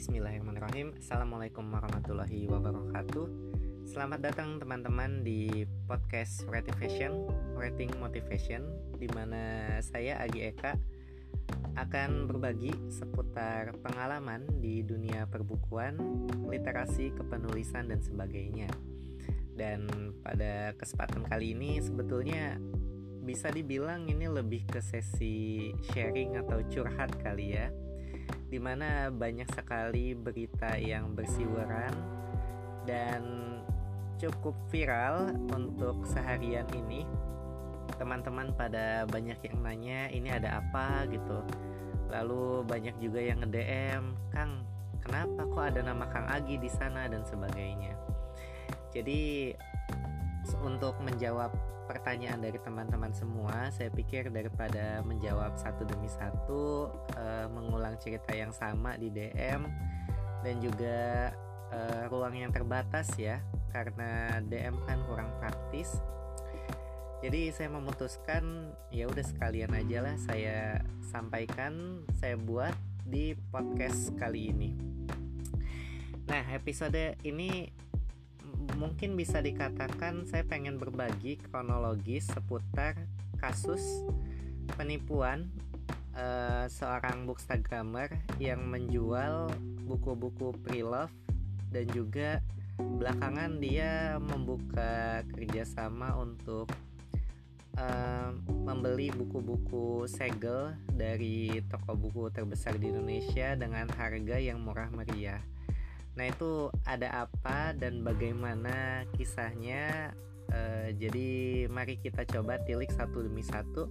Bismillahirrahmanirrahim. Assalamualaikum warahmatullahi wabarakatuh. Selamat datang teman-teman di podcast Rating Fashion Rating Motivation Di mana saya Agi Eka akan berbagi seputar pengalaman di dunia perbukuan, literasi, kepenulisan, dan sebagainya. Dan pada kesempatan kali ini sebetulnya bisa dibilang ini lebih ke sesi sharing atau curhat kali ya di mana banyak sekali berita yang bersiweran dan cukup viral untuk seharian ini. Teman-teman pada banyak yang nanya ini ada apa? gitu. Lalu banyak juga yang nge-DM Kang kenapa kok ada nama Kang Agi di sana? dan sebagainya. Jadi untuk menjawab pertanyaan dari teman-teman semua, saya pikir daripada menjawab satu demi satu, uh, mengulang cerita yang sama di DM dan juga uh, ruang yang terbatas ya, karena DM kan kurang praktis. Jadi saya memutuskan ya udah sekalian aja lah saya sampaikan, saya buat di podcast kali ini. Nah, episode ini mungkin bisa dikatakan saya pengen berbagi kronologis seputar kasus penipuan uh, seorang bookstagrammer yang menjual buku-buku pre-love dan juga belakangan dia membuka kerjasama untuk uh, membeli buku-buku segel dari toko buku terbesar di Indonesia dengan harga yang murah meriah. Nah, itu ada apa dan bagaimana kisahnya? Uh, jadi, mari kita coba tilik satu demi satu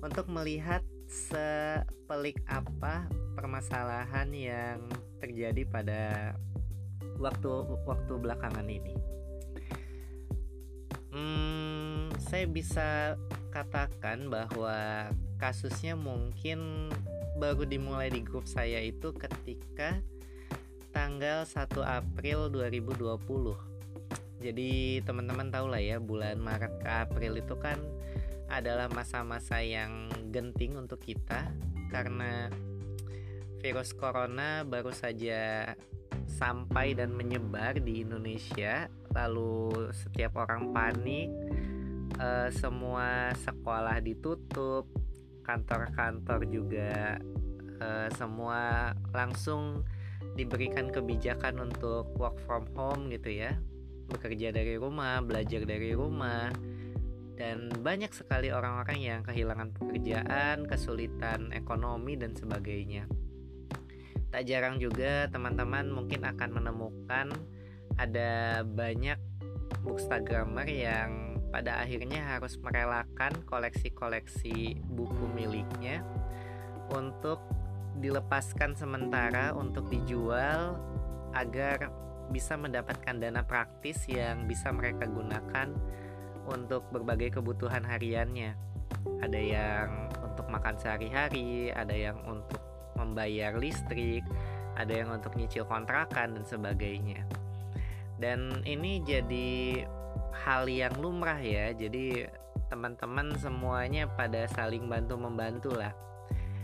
untuk melihat sepelik apa permasalahan yang terjadi pada waktu waktu belakangan ini. Hmm, saya bisa katakan bahwa kasusnya mungkin baru dimulai di grup saya itu ketika tanggal 1 April 2020 jadi teman-teman tahu lah ya bulan Maret ke April itu kan adalah masa-masa yang genting untuk kita karena virus corona baru saja sampai dan menyebar di Indonesia. Lalu setiap orang panik e, semua sekolah ditutup kantor-kantor juga e, semua langsung diberikan kebijakan untuk work from home gitu ya. Bekerja dari rumah belajar dari rumah. Dan banyak sekali orang-orang yang kehilangan pekerjaan kesulitan ekonomi dan sebagainya. Tak jarang juga teman-teman mungkin akan menemukan ada banyak bookstagrammer yang pada akhirnya harus merelakan koleksi-koleksi buku miliknya untuk dilepaskan sementara untuk dijual agar bisa mendapatkan dana praktis yang bisa mereka gunakan untuk berbagai kebutuhan hariannya. Ada yang untuk makan sehari-hari, ada yang untuk membayar listrik, ada yang untuk nyicil kontrakan dan sebagainya. Dan ini jadi hal yang lumrah ya. Jadi teman-teman semuanya pada saling bantu membantu lah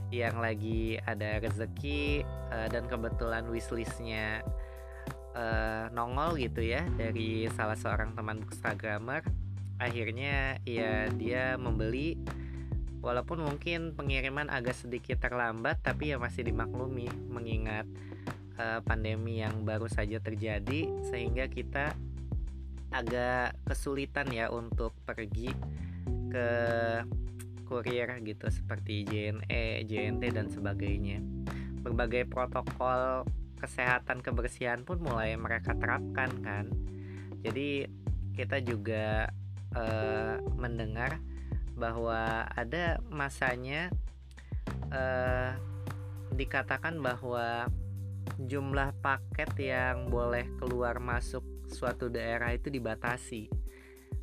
yang lagi ada rezeki uh, dan kebetulan wishlistnya uh, nongol gitu ya dari salah seorang teman bookstagrammer akhirnya ya dia membeli. Walaupun mungkin pengiriman agak sedikit terlambat tapi ya masih dimaklumi mengingat uh, pandemi yang baru saja terjadi sehingga kita agak kesulitan ya untuk pergi ke kurir gitu seperti JNE, JNT dan sebagainya. Berbagai protokol kesehatan kebersihan pun mulai mereka terapkan kan. Jadi kita juga uh, mendengar bahwa ada masanya uh, dikatakan bahwa jumlah paket yang boleh keluar masuk suatu daerah itu dibatasi.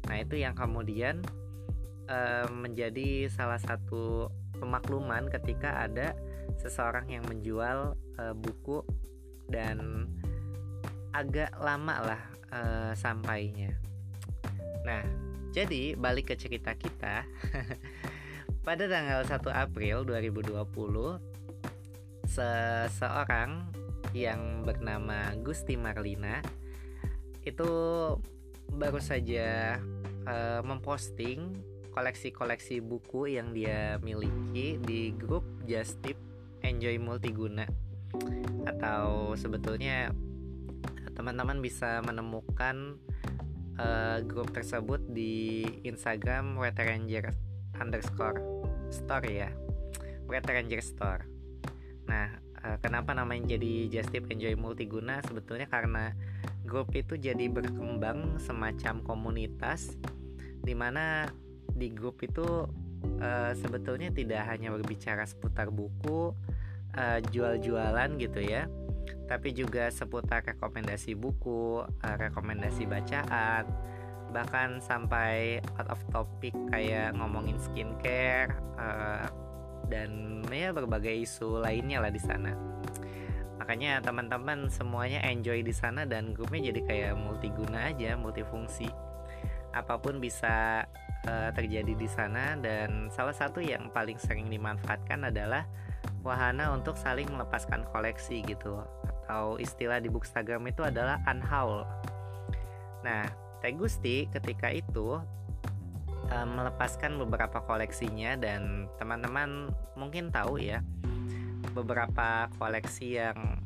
Nah, itu yang kemudian uh, menjadi salah satu pemakluman ketika ada seseorang yang menjual uh, buku dan agak lama lah uh, sampainya. Nah, jadi balik ke cerita kita. Pada tanggal 1 April 2020 seseorang yang bernama Gusti Marlina itu baru saja uh, memposting koleksi-koleksi buku yang dia miliki di grup Just Tip Enjoy Multiguna. Atau sebetulnya teman-teman bisa menemukan uh, grup tersebut di Instagram Ranger underscore store ya. Ranger store. Nah uh, kenapa namanya jadi Just Tip Enjoy Multiguna? Sebetulnya karena grup itu jadi berkembang semacam komunitas di mana di grup itu uh, sebetulnya tidak hanya berbicara seputar buku uh, jual-jualan gitu ya tapi juga seputar rekomendasi buku uh, rekomendasi bacaan bahkan sampai out of topic kayak ngomongin skincare uh, dan ya berbagai isu lainnya lah di sana. Makanya teman-teman semuanya enjoy di sana dan grupnya jadi kayak multiguna aja multifungsi. Apa pun bisa uh, terjadi di sana dan salah satu yang paling sering dimanfaatkan adalah wahana untuk saling melepaskan koleksi gitu atau istilah di Bookstagram itu adalah unhaul. Nah, Teh Gusti ketika itu uh, melepaskan beberapa koleksinya dan teman-teman mungkin tahu ya beberapa koleksi yang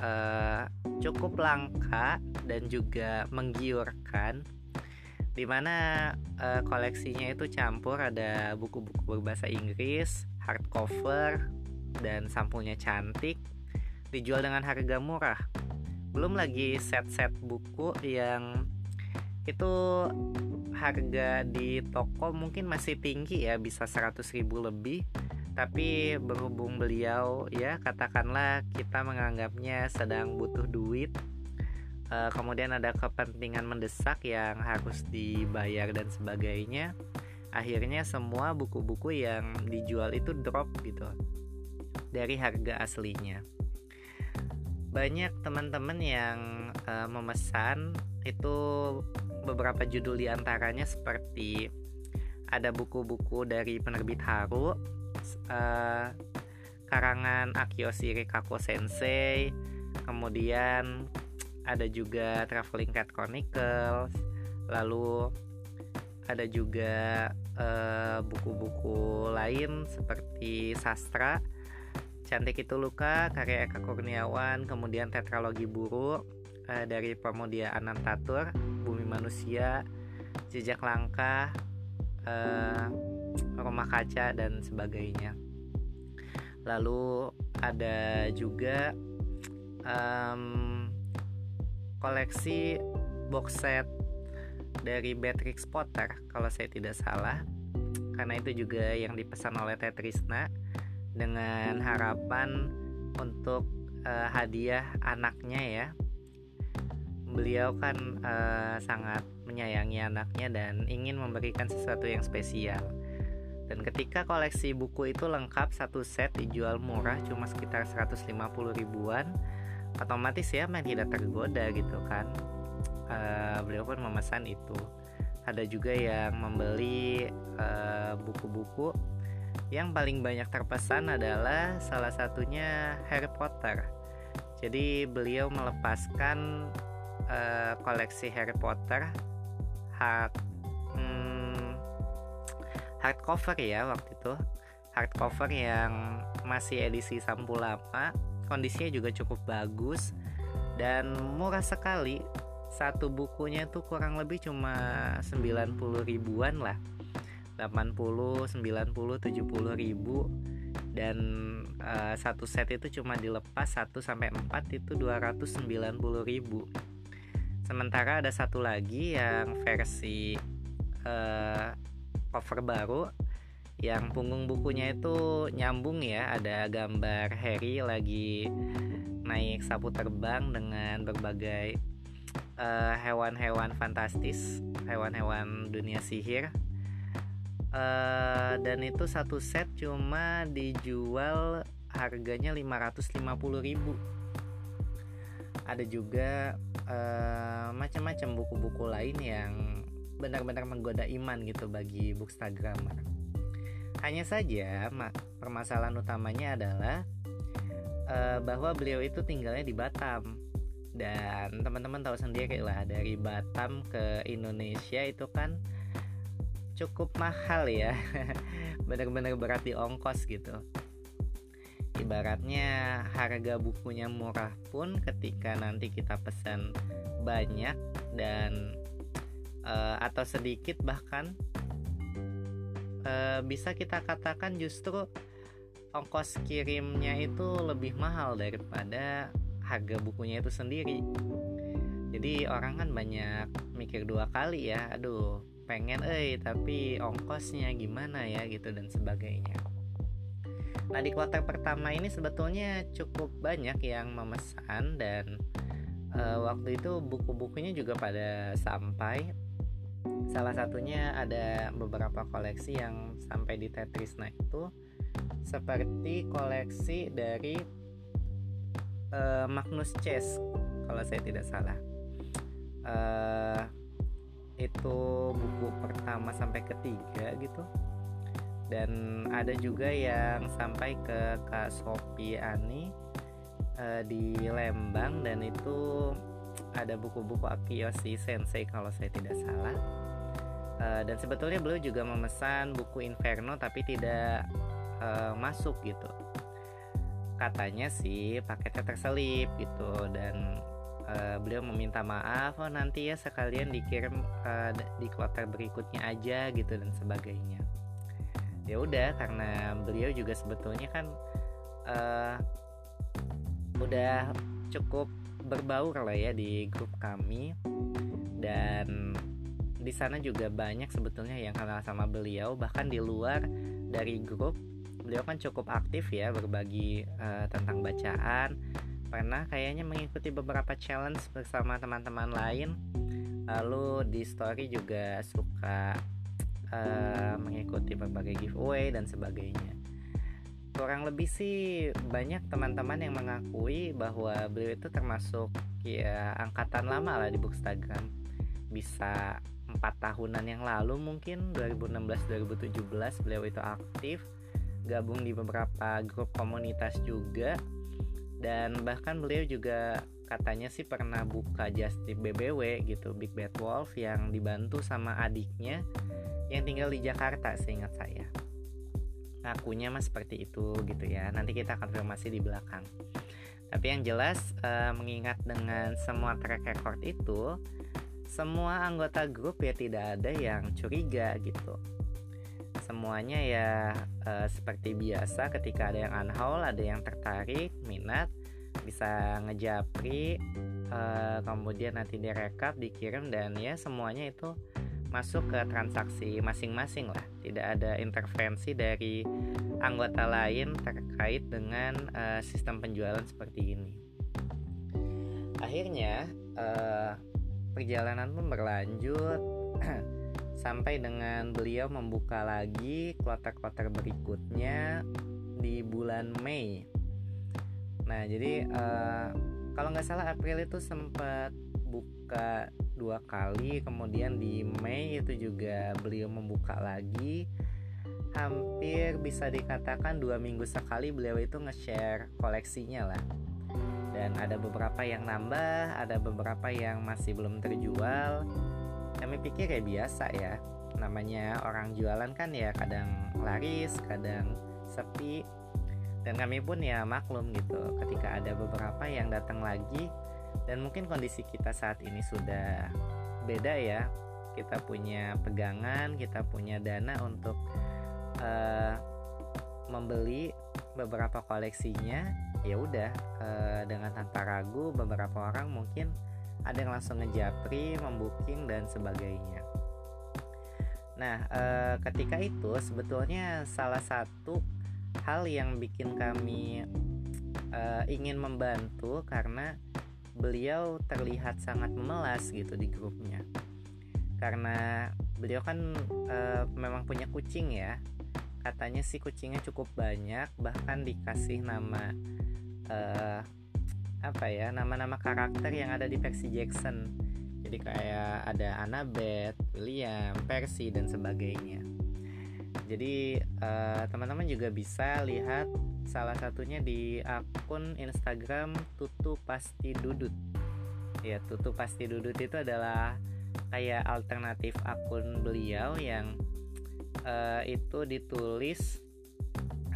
uh, cukup langka dan juga menggiurkan di mana uh, koleksinya itu campur ada buku-buku berbahasa Inggris, hardcover, dan sampulnya cantik, dijual dengan harga murah. Belum lagi set-set buku yang itu harga di toko mungkin masih tinggi ya, bisa 100 ribu lebih. Tapi berhubung beliau ya katakanlah kita menganggapnya sedang butuh duit uh, kemudian ada kepentingan mendesak yang harus dibayar dan sebagainya. Akhirnya semua buku-buku yang dijual itu drop gitu dari harga aslinya. Banyak teman-teman yang uh, memesan itu beberapa judul di antaranya seperti ada buku-buku dari penerbit Haru uh, karangan Akiyoshi Rikako Sensei kemudian ada juga Traveling Cat Chronicles. Lalu ada juga eh, buku-buku lain seperti sastra. Cantik itu Luka karya Eka Kurniawan kemudian tetralogi buruk uh, dari Pramudia Anantatur Bumi Manusia Jejak Langkah uh, Rumah Kaca dan sebagainya. Lalu ada juga um, koleksi box set dari Beatrix Potter kalau saya tidak salah. Karena itu juga yang dipesan oleh Tetrisna dengan harapan untuk uh, hadiah anaknya ya. Beliau kan uh, sangat menyayangi anaknya dan ingin memberikan sesuatu yang spesial. Dan ketika koleksi buku itu lengkap satu set dijual murah cuma sekitar 150 ribuan otomatis ya main tidak tergoda gitu kan. Uh, beliau pun memesan itu. Ada juga yang membeli eh, buku-buku. Uh, yang paling banyak terpesan adalah salah satunya Harry Potter. Jadi beliau melepaskan uh, koleksi Harry Potter hard hmm, hardcover ya waktu itu. Hardcover yang masih edisi sampul lama kondisinya juga cukup bagus dan murah sekali. Satu bukunya tuh kurang lebih cuma 90 ribuan lah. 80, 90, 70 ribu. Dan uh, satu set itu cuma dilepas 1 sampai 4 itu 290 ribu. Sementara ada satu lagi yang versi uh, cover baru yang punggung bukunya itu nyambung ya. Ada gambar Harry lagi naik sapu terbang dengan berbagai eh, hewan-hewan fantastis hewan-hewan dunia sihir. Uh, dan itu satu set cuma dijual harganya 550.000 ada juga uh, macam-macam buku-buku lain yang benar-benar menggoda iman gitu bagi bookstagrammer hanya saja permasalahan utamanya adalah uh, bahwa beliau itu tinggalnya di Batam. Dan teman-teman tahu sendiri lah dari Batam ke Indonesia itu kan cukup mahal ya. Bener-bener berat di ongkos gitu. Ibaratnya harga bukunya murah pun ketika nanti kita pesan banyak dan uh, atau sedikit bahkan uh, bisa kita katakan justru ongkos kirimnya itu lebih mahal daripada harga bukunya itu sendiri. Jadi orang kan banyak mikir dua kali ya aduh pengen eh tapi ongkosnya gimana ya gitu dan sebagainya. Nah di kuartal pertama ini sebetulnya cukup banyak yang memesan dan uh, waktu itu buku-bukunya juga pada sampai salah satunya ada beberapa koleksi yang sampai di Tetris nah itu seperti koleksi dari uh, Magnus Chess kalau saya tidak salah. Uh, itu buku pertama sampai ketiga gitu. Dan ada juga yang sampai ke Kak Sophie Ani uh, di Lembang dan itu ada buku-buku Akiyoshi Sensei kalau saya tidak salah. Uh, dan sebetulnya beliau juga memesan buku Inferno tapi tidak uh, masuk gitu. Katanya sih paketnya terselip gitu dan uh, beliau meminta maaf oh nanti ya sekalian dikirim uh, di kuartal berikutnya aja gitu dan sebagainya. Ya udah karena beliau juga sebetulnya kan uh, udah cukup berbaur lah ya di grup kami. Dan di sana juga banyak sebetulnya yang kenal sama beliau. Bahkan di luar dari grup beliau kan cukup aktif ya berbagi uh, tentang bacaan. Pernah kayaknya mengikuti beberapa challenge bersama teman-teman lain. Lalu di story juga suka uh, mengikuti berbagai giveaway dan sebagainya kurang lebih sih banyak teman-teman yang mengakui bahwa beliau itu termasuk ya angkatan lama lah di Bookstagram. Bisa empat tahunan yang lalu mungkin 2016-2017 beliau itu aktif gabung di beberapa grup komunitas juga dan bahkan beliau juga katanya sih pernah buka just tip BBW gitu Big Bad Wolf yang dibantu sama adiknya yang tinggal di Jakarta seingat saya ngakunya mah seperti itu gitu ya. Nanti kita konfirmasi di belakang. Tapi yang jelas uh, mengingat dengan semua track record itu semua anggota grup ya tidak ada yang curiga gitu. Semuanya ya e, seperti biasa ketika ada yang unhaul ada yang tertarik minat bisa ngejapri e, kemudian nanti direkap dikirim dan ya semuanya itu masuk ke transaksi masing-masing lah tidak ada intervensi dari anggota lain terkait dengan e, sistem penjualan seperti ini akhirnya e, perjalanan pun berlanjut sampai dengan beliau membuka lagi kloter-kloter berikutnya di bulan Mei. Nah, jadi uh, kalau nggak salah April itu sempat buka dua kali, kemudian di Mei itu juga beliau membuka lagi. Hampir bisa dikatakan dua minggu sekali beliau itu nge-share koleksinya lah. Dan ada beberapa yang nambah, ada beberapa yang masih belum terjual kami pikir ya biasa ya namanya orang jualan kan ya kadang laris kadang sepi dan kami pun ya maklum gitu ketika ada beberapa yang datang lagi dan mungkin kondisi kita saat ini sudah beda ya kita punya pegangan kita punya dana untuk uh, membeli beberapa koleksinya ya udah uh, dengan tanpa ragu beberapa orang mungkin ada yang langsung ngejapri, membooking dan sebagainya. Nah, e, ketika itu sebetulnya salah satu hal yang bikin kami ingin membantu karena beliau terlihat sangat memelas gitu di grupnya. Karena beliau kan e, memang punya kucing ya. Katanya sih kucingnya cukup banyak, bahkan dikasih nama e, apa ya nama-nama karakter yang ada di versi Jackson jadi kayak ada Annabeth, William, Percy dan sebagainya jadi eh, teman-teman juga bisa lihat salah satunya di akun Instagram Tutu Pasti Dudut ya Tutu Pasti Dudut itu adalah kayak alternatif akun beliau yang uh, itu ditulis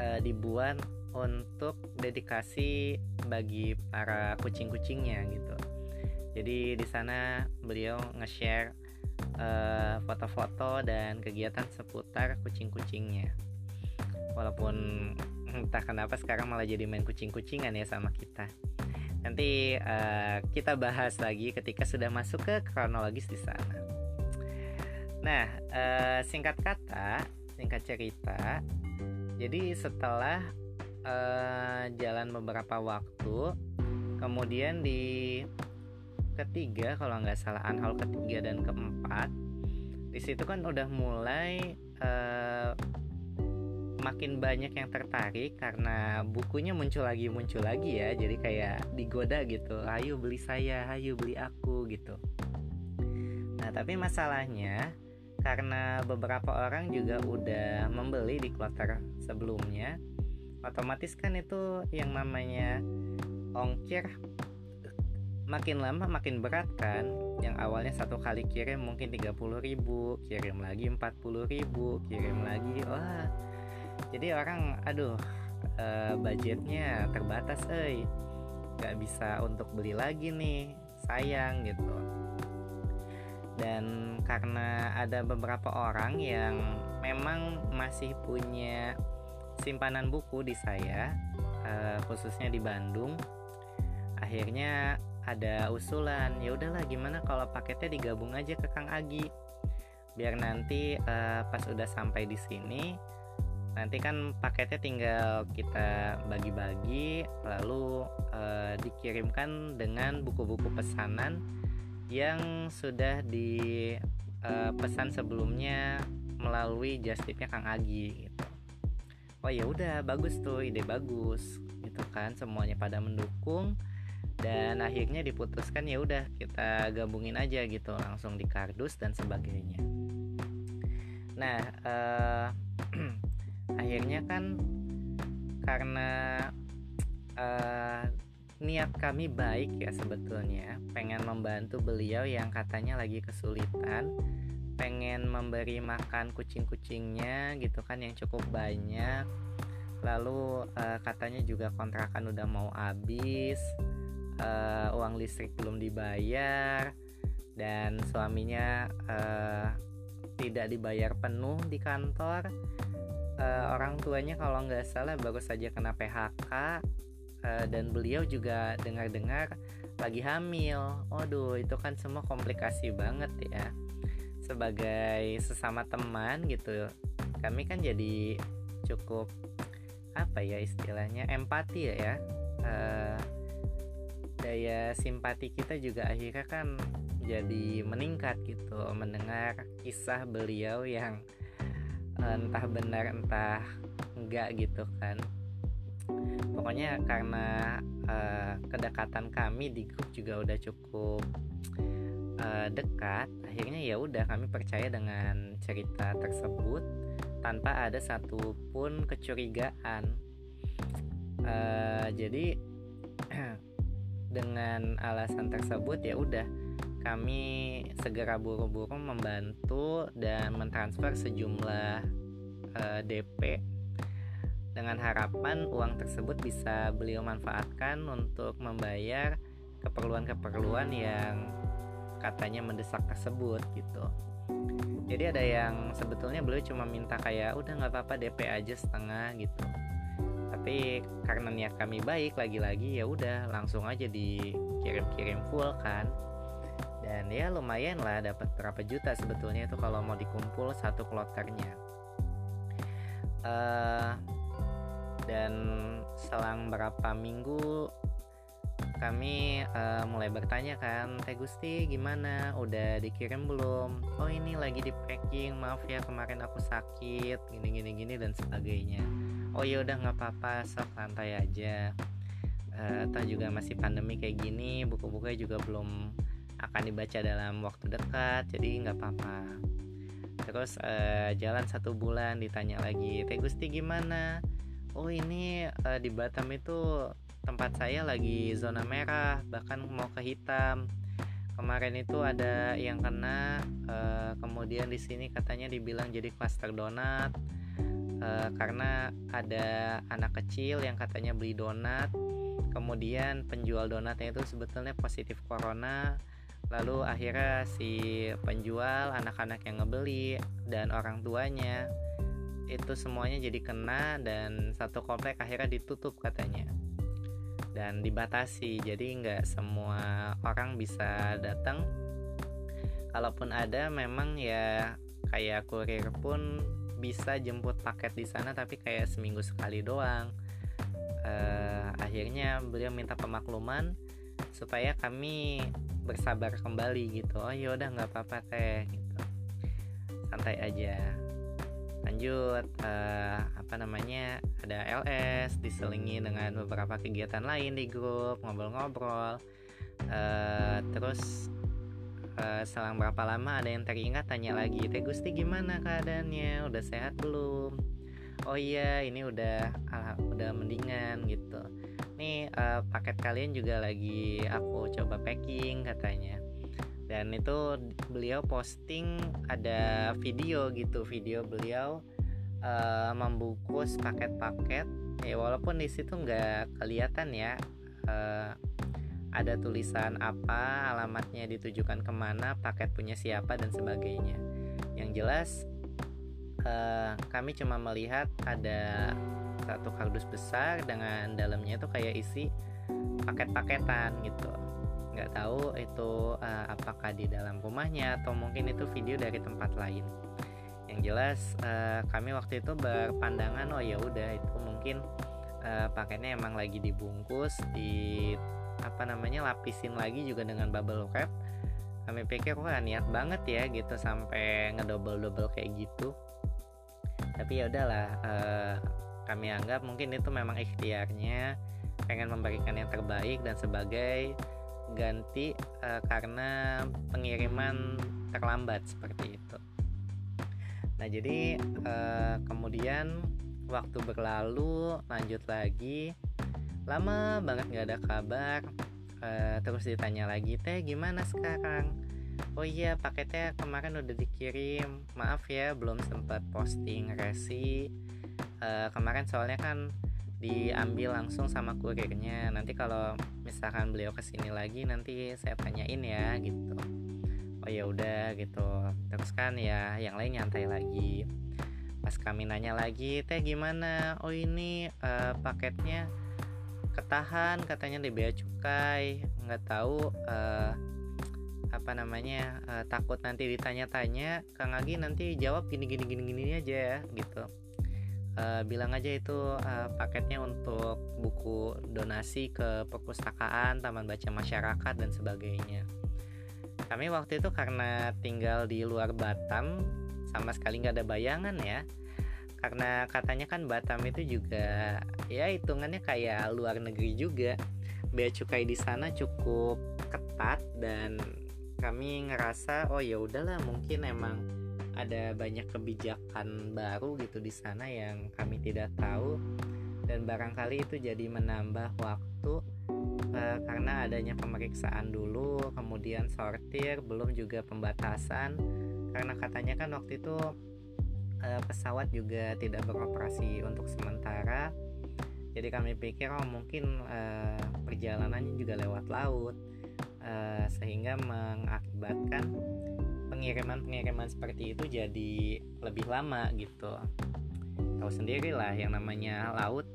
uh, dibuat untuk dedikasi bagi para kucing-kucingnya gitu. Jadi di sana beliau nge-share uh, foto-foto dan kegiatan seputar kucing-kucingnya. Walaupun entah kenapa sekarang malah jadi main kucing-kucingan ya sama kita. Nanti uh, kita bahas lagi ketika sudah masuk ke kronologis di sana. Nah, uh, singkat kata, singkat cerita, jadi setelah uh, jalan beberapa waktu kemudian di ketiga kalau nggak salah anhal ketiga dan keempat di situ kan udah mulai uh, makin banyak yang tertarik karena bukunya muncul lagi muncul lagi ya. Jadi kayak digoda gitu ayo beli saya ayo beli aku gitu. Nah tapi masalahnya karena beberapa orang juga udah membeli di kloter sebelumnya otomatis kan itu yang namanya ongkir makin lama makin berat kan? Yang awalnya satu kali kirim mungkin 30 ribu kirim lagi 40 ribu kirim lagi wah. Jadi orang aduh uh, budgetnya terbatas eh. Nggak bisa untuk beli lagi nih sayang gitu. Dan karena ada beberapa orang yang memang masih punya simpanan buku di saya uh, khususnya di Bandung akhirnya ada usulan. Ya udahlah gimana kalau paketnya digabung aja ke Kang Agi? Biar nanti uh, pas udah sampai di sini nanti kan paketnya tinggal kita bagi-bagi lalu uh, dikirimkan dengan buku-buku pesanan yang sudah dipesan uh, sebelumnya melalui justipnya Kang Agi gitu. Oh ya udah bagus tuh ide bagus gitu kan semuanya pada mendukung dan akhirnya diputuskan ya udah kita gabungin aja gitu langsung di kardus dan sebagainya. Nah eh, akhirnya kan karena eh, niat kami baik ya sebetulnya pengen membantu beliau yang katanya lagi kesulitan pengen memberi makan kucing-kucingnya gitu kan yang cukup banyak. Lalu uh, katanya juga kontrakan udah mau habis uh, uang listrik belum dibayar dan suaminya uh, tidak dibayar penuh di kantor uh, orang tuanya kalau nggak salah baru saja kena PHK uh, dan beliau juga dengar-dengar lagi hamil. Waduh, itu kan semua komplikasi banget ya sebagai sesama teman gitu kami kan jadi cukup apa ya istilahnya empati ya. Uh, daya simpati kita juga akhirnya kan jadi meningkat gitu mendengar kisah beliau yang entah benar entah enggak gitu kan. Pokoknya karena uh, kedekatan kami di grup juga udah cukup uh, dekat akhirnya ya udah kami percaya dengan cerita tersebut tanpa ada satupun kecurigaan. Uh, jadi dengan alasan tersebut ya udah. Kami segera buru-buru membantu dan mentransfer sejumlah uh, DP dengan harapan uang tersebut bisa beliau manfaatkan untuk membayar keperluan-keperluan yang katanya mendesak tersebut gitu. Jadi ada yang sebetulnya beliau cuma minta kayak udah nggak apa-apa DP aja setengah gitu tapi karena niat kami baik lagi-lagi ya udah langsung aja dikirim-kirim full kan. Dan ya lumayan lah dapat berapa juta sebetulnya itu kalau mau dikumpul satu kloternya. Uh, dan selang berapa minggu kami uh, mulai bertanya kan Teh Gusti gimana? Udah dikirim belum? Oh ini lagi di packing maaf ya kemarin aku sakit gini gini gini dan sebagainya oh ya udah nggak apa-apa sok santai aja. Uh, toh juga masih pandemi kayak gini buku-bukunya juga belum akan dibaca dalam waktu dekat jadi nggak apa-apa. Terus uh, jalan satu bulan ditanya lagi Teh Gusti gimana? Oh ini uh, di Batam itu tempat saya lagi zona merah bahkan mau ke hitam. Kemarin itu ada yang kena uh, kemudian di sini katanya dibilang jadi klaster donat uh, karena ada anak kecil yang katanya beli donat kemudian penjual donatnya itu sebetulnya positif corona lalu akhirnya si penjual anak-anak yang ngebeli dan orang tuanya itu semuanya jadi kena dan satu komplek akhirnya ditutup katanya. Dan dibatasi jadi nggak semua orang bisa datang. Kalaupun ada memang ya kayak kurir pun bisa jemput paket di sana tapi kayak seminggu sekali doang. Uh, akhirnya beliau minta pemakluman supaya kami bersabar kembali gitu. Oh yaudah nggak apa-apa teh gitu. Santai aja. Lanjut uh, apa namanya ada LS diselingi dengan beberapa kegiatan lain di grup ngobrol-ngobrol. Uh, terus uh, selang berapa lama ada yang teringat tanya lagi teh Gusti gimana keadaannya? Udah sehat belum? Oh iya ini udah uh, udah mendingan gitu. Nih uh, paket kalian juga lagi aku coba packing katanya. Dan itu beliau posting ada video gitu video beliau uh, membungkus paket-paket. Ya walaupun di situ nggak kelihatan ya uh, ada tulisan apa alamatnya ditujukan ke mana paket punya siapa dan sebagainya. Yang jelas uh, kami cuma melihat ada satu kardus besar dengan dalamnya itu kayak isi paket-paketan gitu. Nggak tahu itu uh, apakah di dalam rumahnya atau mungkin itu video dari tempat lain. Yang jelas uh, kami waktu itu berpandangan oh ya udah itu mungkin uh, paketnya emang lagi dibungkus di apa namanya lapisin lagi juga dengan bubble wrap kami pikir wah niat banget ya gitu sampai ngedouble double kayak gitu tapi ya udahlah uh, kami anggap mungkin itu memang ikhtiarnya pengen memberikan yang terbaik dan sebagai ganti uh, karena pengiriman terlambat seperti itu. Nah, jadi uh, kemudian waktu berlalu lanjut lagi lama banget nggak ada kabar. Uh, terus ditanya lagi teh gimana sekarang? Oh iya paketnya kemarin udah dikirim. Maaf ya belum sempat posting resi. Uh, kemarin soalnya kan diambil langsung sama kurirnya. Nanti kalau misalkan beliau ke sini lagi nanti saya tanyain ya gitu. Oh ya udah gitu. Terus kan ya yang lain nyantai lagi. Pas kami nanya lagi teh gimana? Oh ini uh, paketnya ketahan katanya di bea cukai nggak tahu uh, apa namanya uh, takut nanti ditanya-tanya kang Agi nanti jawab gini gini gini gini aja ya gitu uh, bilang aja itu uh, paketnya untuk buku donasi ke perpustakaan, taman baca masyarakat dan sebagainya. Kami waktu itu karena tinggal di luar Batam sama sekali nggak ada bayangan ya. Karena katanya kan Batam itu juga ya hitungannya kayak luar negeri juga. Bea cukai di sana cukup ketat dan kami ngerasa oh ya udahlah mungkin emang ada banyak kebijakan baru gitu di sana yang kami tidak tahu dan barangkali itu jadi menambah waktu uh, karena adanya pemeriksaan dulu kemudian sortir belum juga pembatasan karena katanya kan waktu itu uh, pesawat juga tidak beroperasi untuk sementara. Jadi kami pikir oh mungkin uh, perjalanannya juga lewat laut uh, sehingga mengakibatkan pengiriman-pengiriman seperti itu jadi lebih lama gitu. Tahu sendiri lah yang namanya laut.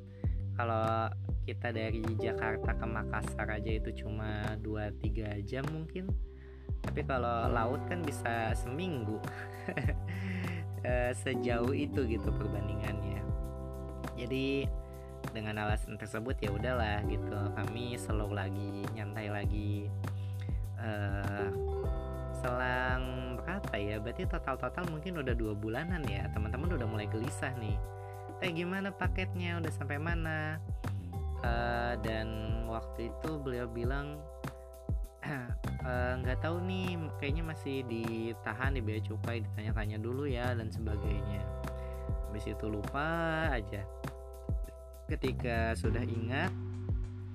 Kalau kita dari Jakarta ke Makassar aja itu cuma 2-3 jam mungkin. Tapi kalau laut kan bisa seminggu eh, sejauh itu gitu perbandingannya. Jadi dengan alasan tersebut ya udahlah gitu. Kami slow lagi nyantai lagi. Uh, selang berapa ya? Berarti total-total mungkin udah dua bulanan ya. Teman-teman udah mulai gelisah nih. Eh gimana paketnya? Udah sampai mana? Uh, dan waktu itu beliau bilang nggak uh, tahu nih kayaknya masih ditahan di bea cukai ditanya-tanya dulu ya dan sebagainya. Habis itu lupa aja. Ketika sudah ingat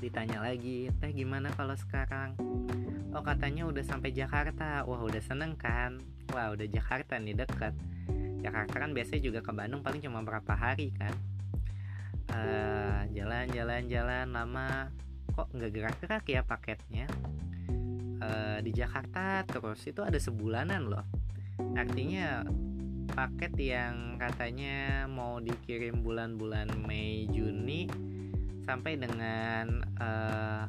ditanya lagi teh gimana kalau sekarang? Oh katanya udah sampai Jakarta. Wah udah seneng kan? Wah udah Jakarta nih dekat Jakarta kan biasanya juga ke Bandung paling cuma berapa hari kan? Jalan-jalan-jalan uh, lama. Kok nggak gerak-gerak ya paketnya uh, di Jakarta terus itu ada sebulanan loh. Artinya paket yang katanya mau dikirim bulan-bulan Mei Juni sampai dengan uh,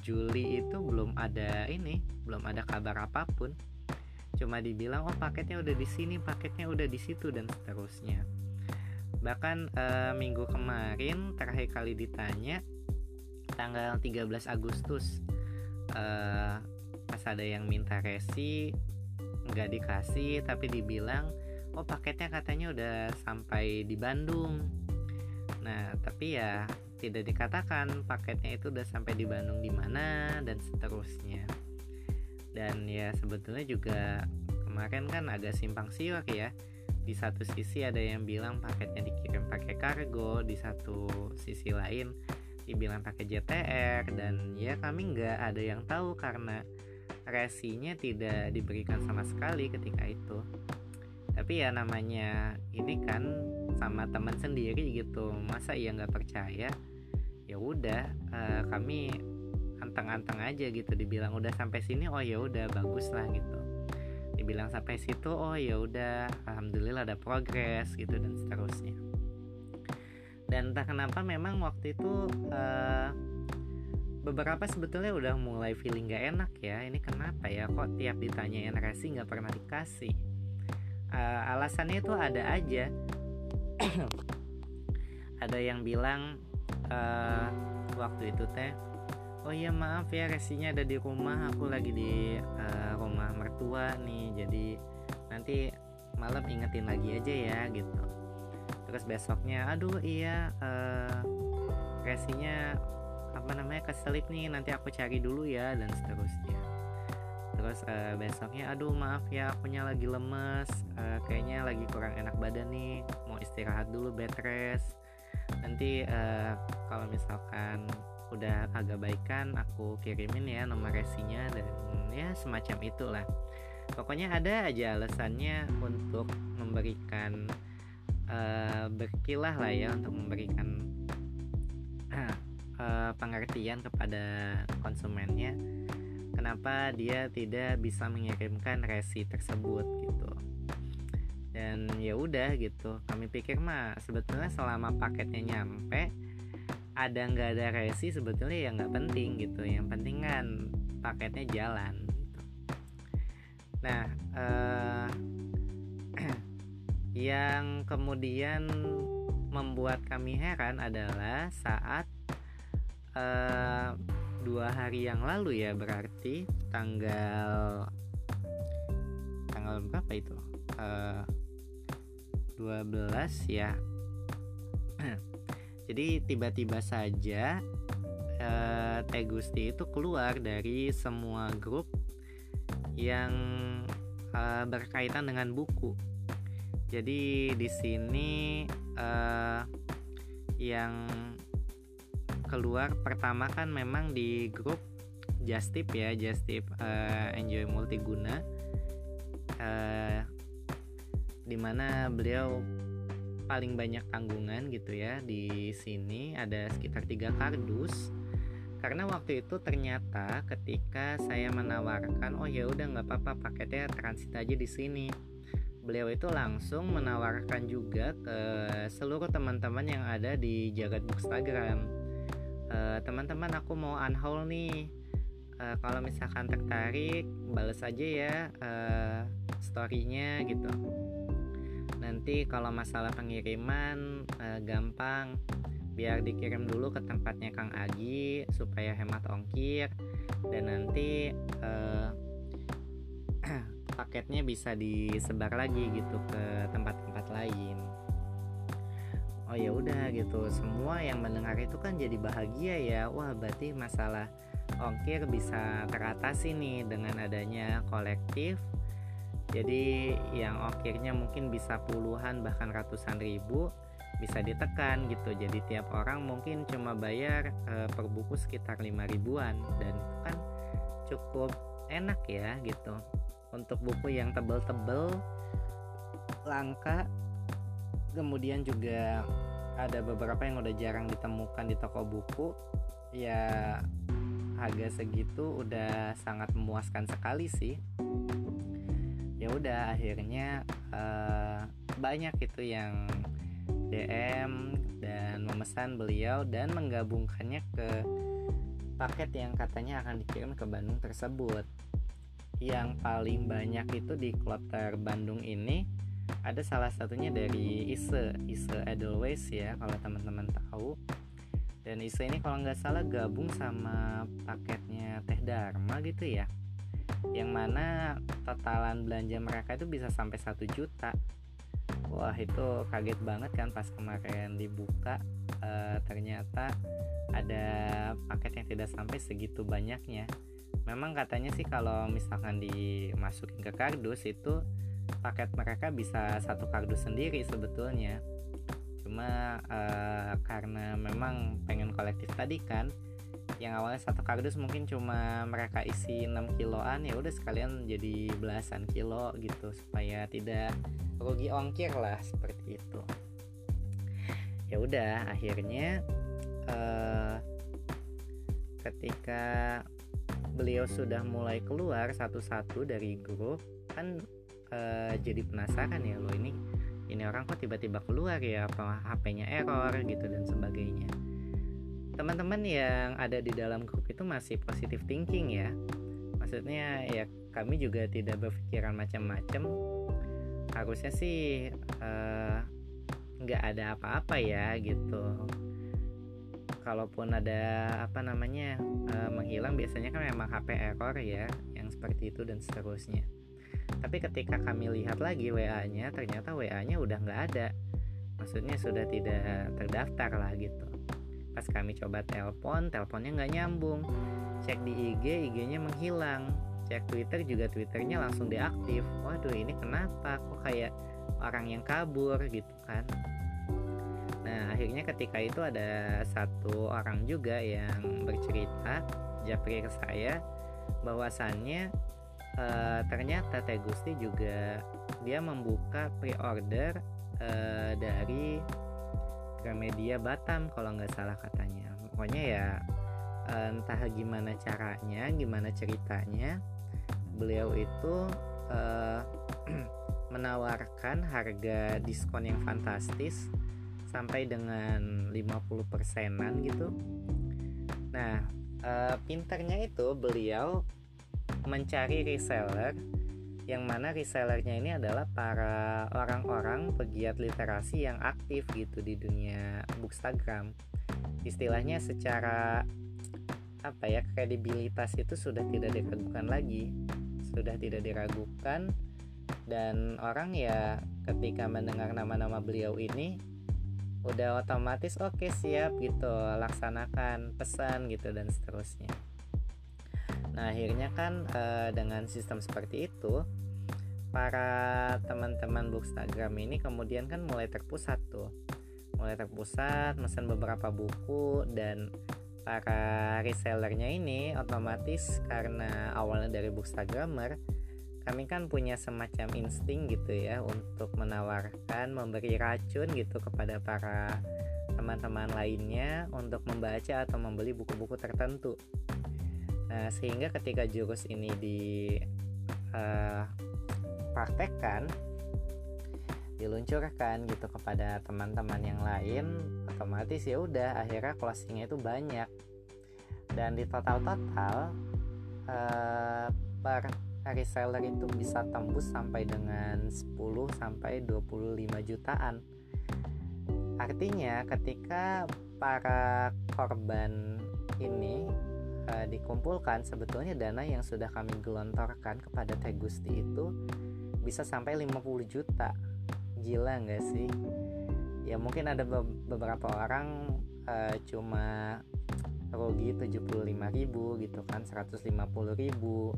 Juli itu belum ada ini belum ada kabar apa pun. Cuma dibilang oh paketnya udah di sini paketnya udah di situ dan seterusnya. Bahkan uh, minggu kemarin terakhir kali ditanya tanggal 13 Agustus uh, pas ada yang minta resi nggak dikasih tapi dibilang oh paketnya katanya udah sampai di Bandung. Nah tapi ya tidak dikatakan paketnya itu udah sampai di Bandung di mana dan seterusnya. Dan ya sebetulnya juga kemarin kan agak simpang siur ya. Di satu sisi ada yang bilang paketnya dikirim pakai kargo di satu sisi lain dibilang pakai JTR dan ya kami nggak ada yang tahu karena resinya tidak diberikan sama sekali ketika itu. Tapi ya namanya ini kan sama teman sendiri gitu. Masa ia nggak percaya? Ya udah uh, kami anteng-anteng aja gitu. Dibilang udah sampai sini oh ya udah bagus lah gitu. Dibilang sampai situ oh ya udah alhamdulillah ada progres gitu dan seterusnya. Dan entah kenapa memang waktu itu uh, beberapa sebetulnya udah mulai feeling gak enak ya. Ini kenapa ya? Kok tiap ditanyain resi nggak pernah dikasih? Uh, alasannya itu ada aja. Ada yang bilang uh, waktu itu teh oh iya maaf ya resinya ada di rumah. Aku lagi di uh, rumah mertua nih. Jadi nanti malam ingetin lagi aja ya gitu. Terus besoknya aduh iya uh, resinya apa namanya keselip nih nanti aku cari dulu ya dan seterusnya. Terus uh, besoknya aduh maaf ya akunya lagi lemes uh, kayaknya lagi kurang enak badan nih mau istirahat dulu bed rest. Nanti uh, kalau misalkan udah agak baikan aku kirimin ya nomor resinya dan ya semacam itulah. Pokoknya ada aja alasannya untuk memberikan uh, berkilah lah ya untuk memberikan uh, pengertian kepada konsumennya kenapa dia tidak bisa mengirimkan resi tersebut gitu. Dan ya udah gitu. Kami pikir mah sebetulnya selama paketnya nyampe ada nggak ada resi sebetulnya ya nggak penting gitu. Yang penting kan paketnya jalan gitu. nah eh, yang kemudian membuat kami heran adalah saat eh, dua hari yang lalu ya berarti tanggal tanggal berapa itu eh, 12 ya jadi tiba-tiba saja uh, Teh Gusti itu keluar dari semua grup yang uh, berkaitan dengan buku. Jadi di sini uh, yang keluar pertama kan memang di grup Justip ya, Justip uh, Enjoy Multiguna. Uh, di mana beliau paling banyak tanggungan gitu ya di sini ada sekitar tiga kardus. Karena waktu itu ternyata ketika saya menawarkan oh ya udah nggak apa-apa paketnya transit aja di sini. Beliau itu langsung menawarkan juga ke seluruh teman-teman yang ada di jagat bookstagram. e, teman-teman aku mau unhaul nih. E, kalau misalkan tertarik balas aja ya e, storynya gitu. Nanti kalau masalah pengiriman eh, gampang. Biar dikirim dulu ke tempatnya Kang Agi supaya hemat ongkir. Dan nanti eh, paketnya bisa disebar lagi gitu ke tempat-tempat lain oh ya udah gitu. Semua yang mendengar itu kan jadi bahagia ya. Wah berarti masalah ongkir bisa teratasi nih dengan adanya kolektif. Jadi yang ongkirnya mungkin bisa puluhan bahkan ratusan ribu bisa ditekan gitu. Jadi tiap orang mungkin cuma bayar e, per buku sekitar 5 ribuan. Dan itu kan cukup enak ya gitu. Untuk buku yang tebel-tebel langka kemudian juga ada beberapa yang udah jarang ditemukan di toko buku ya harga segitu udah sangat memuaskan sekali sih ya udah akhirnya uh, banyak itu yang DM dan memesan beliau dan menggabungkannya ke paket yang katanya akan dikirim ke Bandung tersebut. Yang paling banyak itu di kloter Bandung ini ada salah satunya dari Ise, Ise Edelweiss ya kalau teman-teman tahu. Dan Ise ini kalau nggak salah gabung sama paketnya Teh Dharma gitu ya. Yang mana totalan belanja mereka itu bisa sampai satu juta wah itu kaget banget kan pas kemarin dibuka e, ternyata ada paket yang tidak sampai segitu banyaknya memang katanya sih kalau misalkan dimasukin ke kardus itu paket mereka bisa satu kardus sendiri sebetulnya. Cuma e, karena memang pengen kolektif tadi kan yang awalnya satu kardus mungkin cuma mereka isi 6 kiloan ya udah sekalian jadi belasan kilo gitu supaya tidak rugi ongkir lah seperti itu. Ya udah akhirnya uh, ketika beliau sudah mulai keluar satu-satu dari grup kan uh, jadi penasaran ya lo ini ini orang kok tiba-tiba keluar ya apa HP-nya error gitu dan sebagainya. Teman-teman yang ada di dalam grup itu masih positive thinking ya. Maksudnya ya kami juga tidak berpikiran macam-macam. Harusnya sih eh, nggak uh, ada apa-apa ya gitu. Kalaupun ada apa namanya uh, menghilang biasanya kan memang HP error ya yang seperti itu dan seterusnya tapi ketika kami lihat lagi WA-nya ternyata WA-nya udah nggak ada. Maksudnya sudah tidak terdaftar lah gitu. Pas kami coba telepon teleponnya nggak nyambung. Cek di IG IG-nya menghilang. Cek Twitter juga Twitternya langsung deaktif. Waduh ini kenapa? Kok kayak orang yang kabur gitu kan? Nah akhirnya ketika itu ada satu orang juga yang bercerita japri ke saya bahwasannya e, ternyata Teh Gusti juga dia membuka pre-order e, dari Gramedia Batam kalau nggak salah katanya. Pokoknya ya eh, entah gimana caranya gimana ceritanya beliau itu uh, menawarkan harga diskon yang fantastis sampai dengan 50 persenan gitu. Nah uh, pinternya itu beliau mencari reseller yang mana resellernya ini adalah para orang-orang pegiat literasi yang aktif gitu di dunia bookstagram. Istilahnya secara apa ya kredibilitas itu sudah tidak diragukan lagi. Sudah tidak diragukan dan orang ya ketika mendengar nama-nama beliau ini udah otomatis oke okay, siap gitu laksanakan pesan gitu dan seterusnya Nah, akhirnya kan uh, dengan sistem seperti itu para teman-teman bookstagram ini kemudian kan mulai terpusat tuh. Mulai terpusat mesen beberapa buku dan para resellernya ini otomatis karena awalnya dari bookstagrammer kami kan punya semacam insting gitu ya untuk menawarkan memberi racun gitu kepada para teman-teman lainnya untuk membaca atau membeli buku-buku tertentu Nah, sehingga ketika jurus ini dipraktekkan, uh, diluncurkan gitu kepada teman-teman yang lain, otomatis ya udah akhirnya closingnya itu banyak. Dan di total-total uh, per reseller itu bisa tembus sampai dengan 10 sampai 25 jutaan. Artinya ketika para korban ini uh, dikumpulkan sebetulnya dana yang sudah kami gelontorkan kepada Teh Gusti itu bisa sampai 50 juta. Gila nggak sih? Ya mungkin ada be beberapa orang uh, cuma rugi 75 ribu gitu kan 150 ribu.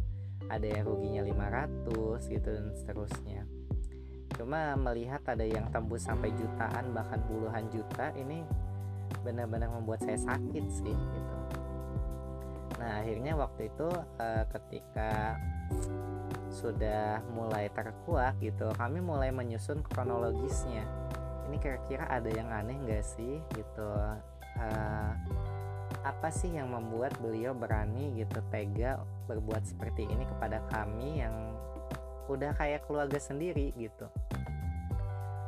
Ada yang ruginya 500 gitu dan seterusnya. Cuma melihat ada yang tembus sampai jutaan bahkan puluhan juta ini benar-benar membuat saya sakit sih gitu nah akhirnya waktu itu uh, ketika sudah mulai terkuak gitu kami mulai menyusun kronologisnya. Ini kira-kira ada yang aneh nggak sih gitu? Uh, apa sih yang membuat beliau berani gitu tega berbuat seperti ini kepada kami yang udah kayak keluarga sendiri gitu?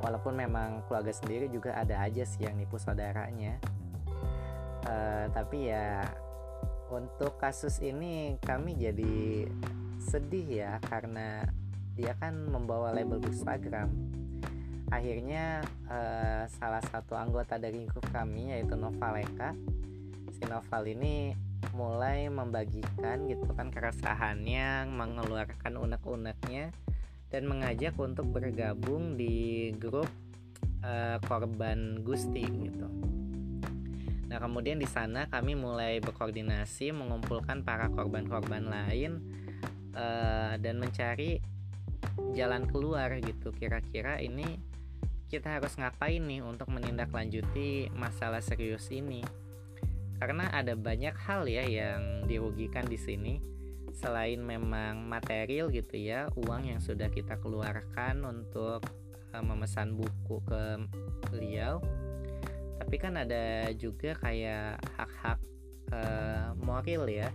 Walaupun memang keluarga sendiri juga ada aja sih yang nipu saudaranya. Uh, tapi ya untuk kasus ini kami jadi sedih ya karena dia kan membawa label Instagram akhirnya uh, salah satu anggota dari grup kami yaitu Novaleka si Noval ini mulai membagikan gitu kan keresahannya mengeluarkan unek-uneknya dan mengajak untuk bergabung di grup uh, korban Gusti gitu. Nah kemudian di sana kami mulai berkoordinasi mengumpulkan para korban-korban lain uh, dan mencari jalan keluar gitu. Kira-kira ini kita harus ngapain nih untuk menindaklanjuti masalah serius ini? Karena ada banyak hal ya yang dirugikan di sini selain memang material gitu ya uang yang sudah kita keluarkan untuk uh, memesan buku ke beliau tapi kan ada juga kayak hak-hak uh, moral ya.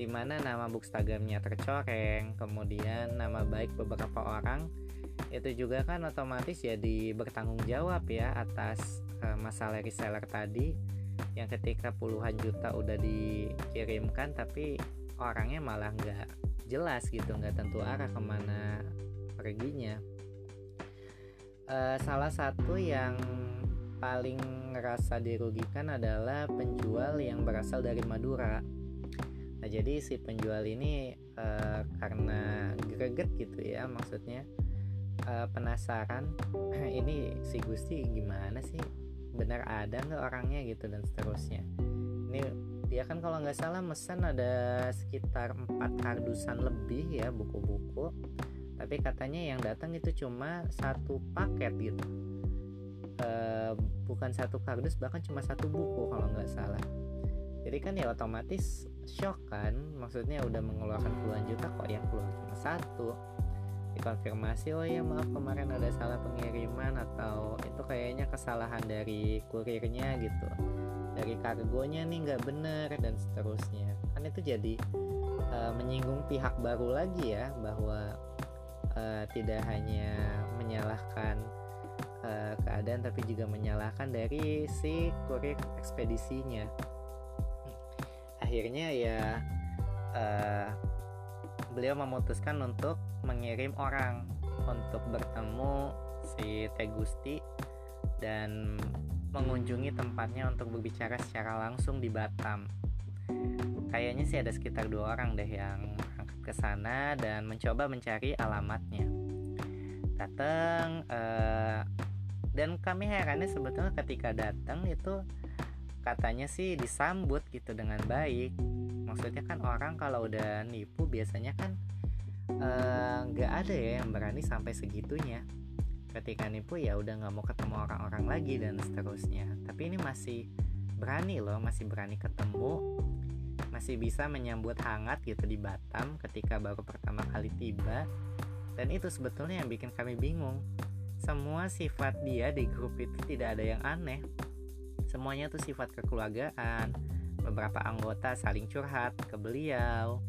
Di mana nama bookstagamnya tercoreng kemudian nama baik beberapa orang itu juga kan otomatis jadi bertanggung jawab ya atas uh, masalah reseller tadi. Yang ketika puluhan juta udah dikirimkan tapi orangnya malah nggak jelas gitu nggak tentu arah ke mana perginya. Uh, salah satu yang paling ngerasa dirugikan adalah penjual yang berasal dari Madura. Nah jadi si penjual ini uh, karena greget gitu ya maksudnya uh, penasaran ini si Gusti gimana sih? Benar ada nggak orangnya gitu dan seterusnya. Ini dia kan kalau nggak salah mesen ada sekitar empat kardusan lebih ya buku-buku. Tapi katanya yang datang itu cuma satu paket gitu e, bukan satu kardus bahkan cuma satu buku kalau nggak salah. Jadi kan ya otomatis shock kan? Maksudnya udah mengeluarkan puluhan juta kok yang keluar cuma satu. Dikonfirmasi oh ya maaf kemarin ada salah pengiriman atau itu kayaknya kesalahan dari kurirnya gitu. Dari kargonya nih nggak bener dan seterusnya. Kan itu jadi uh, menyinggung pihak baru lagi ya bahwa uh, tidak hanya menyalahkan uh, keadaan tapi juga menyalahkan dari si kurir ekspedisinya akhirnya ya uh, beliau memutuskan untuk mengirim orang untuk bertemu si Tegusti dan mengunjungi tempatnya untuk berbicara secara langsung di Batam. Kayaknya sih ada sekitar dua orang deh yang ke sana dan mencoba mencari alamatnya. Datang uh, dan kami herannya sebetulnya ketika datang itu katanya sih disambut gitu dengan baik. Maksudnya kan orang kalau udah nipu biasanya kan eh, nggak uh, ada ya yang berani sampai segitunya. Ketika nipu ya udah nggak mau ketemu orang-orang lagi dan seterusnya. Tapi ini masih berani loh masih berani ketemu masih bisa menyambut hangat gitu di Batam ketika baru pertama kali tiba. Dan itu sebetulnya yang bikin kami bingung semua sifat dia di grup itu tidak ada yang aneh. Semuanya tuh sifat kekeluargaan beberapa anggota saling curhat ke beliau.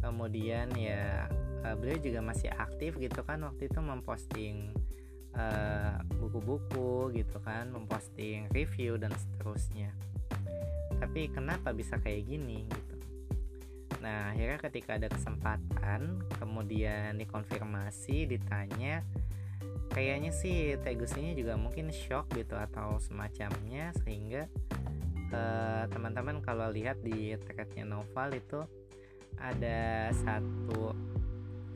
Kemudian ya eh, beliau juga masih aktif gitu kan waktu itu memposting Eh, buku-buku uh, gitu kan memposting review dan seterusnya. Tapi kenapa bisa kayak gini gitu? Nah akhirnya ketika ada kesempatan kemudian dikonfirmasi ditanya kayaknya sih Tegusinya juga mungkin shock gitu atau semacamnya sehingga uh, teman-teman kalau lihat di threadnya novel itu ada satu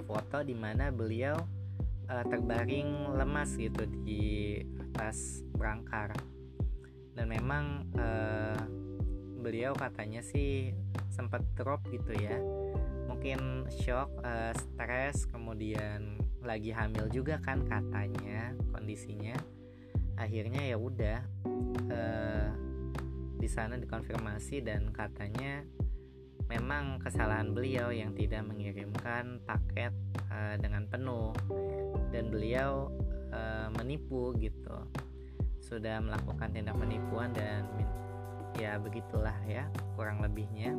foto di mana beliau uh, terbaring lemas gitu di atas berangkar. Dan memang uh, beliau katanya sih sempat drop gitu ya. Mungkin shock uh, stres kemudian lagi hamil juga kan katanya kondisinya. Akhirnya ya udah uh, di sana dikonfirmasi dan katanya memang kesalahan beliau yang tidak mengirimkan paket uh, dengan penuh. Dan beliau uh, menipu gitu. Sudah melakukan tindak penipuan dan ya begitulah ya kurang lebihnya.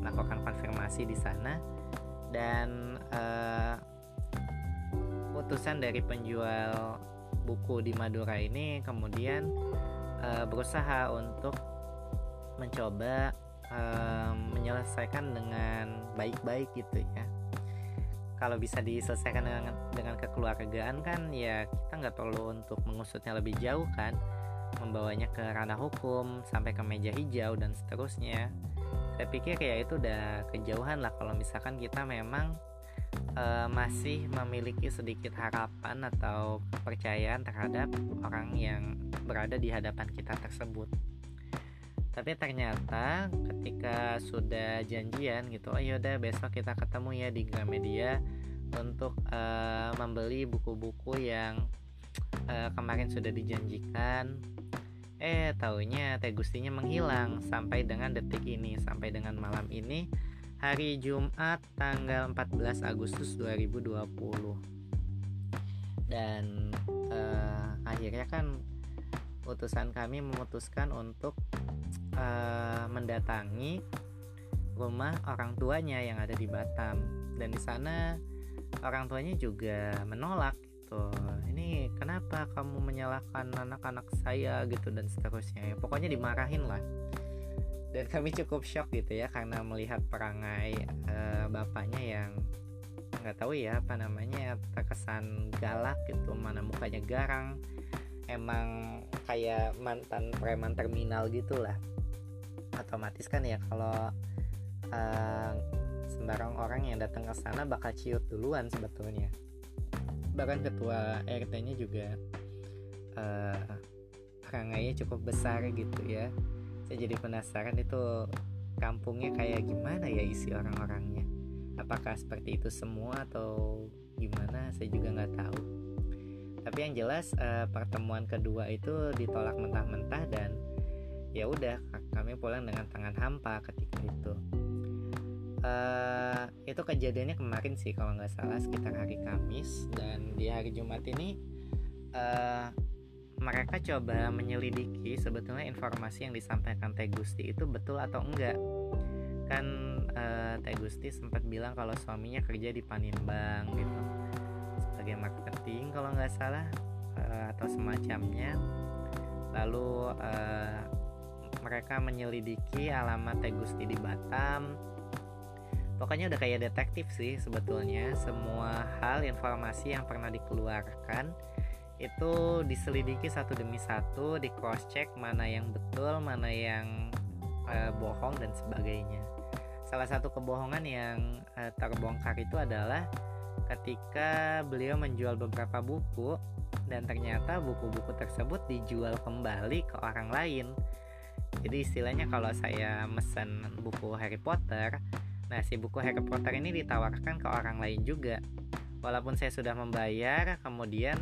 Melakukan konfirmasi di sana. Dan uh, utusan dari penjual buku di Madura ini kemudian uh, berusaha untuk mencoba uh, menyelesaikan dengan baik-baik gitu ya. Kalau bisa diselesaikan dengan dengan kekeluargaan kan ya kita nggak perlu untuk mengusutnya lebih jauh kan. Membawanya ke ranah hukum sampai ke meja hijau dan seterusnya. Saya pikir ya itu udah kejauhan lah kalau misalkan kita memang uh, masih memiliki sedikit harapan atau kepercayaan terhadap orang yang berada di hadapan kita tersebut. Tapi ternyata ketika sudah janjian gitu, oh yaudah besok kita ketemu ya di Gramedia untuk uh, membeli buku-buku yang uh, kemarin sudah dijanjikan. Eh, taunya Teh Gustinya menghilang sampai dengan detik ini, sampai dengan malam ini hari Jumat tanggal 14 Agustus 2020 dan uh, akhirnya kan utusan kami memutuskan untuk uh, mendatangi rumah orang tuanya yang ada di Batam. Dan di sana orang tuanya juga menolak gitu. Ini kenapa kamu menyalahkan anak-anak saya? gitu dan seterusnya ya. Pokoknya dimarahin lah dan kami cukup shock gitu ya karena melihat perangai uh, bapaknya yang nggak tahu ya apa namanya terkesan galak gitu mana mukanya garang emang kayak mantan preman terminal gitulah. Otomatis kan ya kalau uh, sembarang orang yang datang ke sana bakal ciut duluan sebetulnya. Bahkan ketua RT-nya juga uh, perangainya cukup besar gitu ya saya jadi penasaran itu kampungnya kayak gimana ya isi orang-orangnya. Apakah seperti itu semua atau gimana? Saya juga nggak tahu. Tapi yang jelas uh, pertemuan kedua itu ditolak mentah-mentah dan ya udah kami pulang dengan tangan hampa ketika itu. Uh, itu kejadiannya kemarin sih kalau nggak salah sekitar hari Kamis dan di hari Jumat ini uh, mereka coba menyelidiki sebetulnya informasi yang disampaikan Teh Gusti itu betul atau enggak. Kan uh, Teh Gusti sempat bilang kalau suaminya kerja di Panimbang gitu. Sebagai marketing kalau nggak salah uh, atau semacamnya. Lalu uh, mereka menyelidiki alamat Teh Gusti di Batam. Pokoknya udah kayak detektif sih sebetulnya. Semua hal informasi yang pernah dikeluarkan itu diselidiki satu demi satu di cross check mana yang betul mana yang uh, bohong dan sebagainya. Salah satu kebohongan yang uh, terbongkar itu adalah ketika beliau menjual beberapa buku dan ternyata buku-buku tersebut dijual kembali ke orang lain. Jadi istilahnya kalau saya mesen buku Harry Potter nah si buku Harry Potter ini ditawarkan ke orang lain juga. Walaupun saya sudah membayar kemudian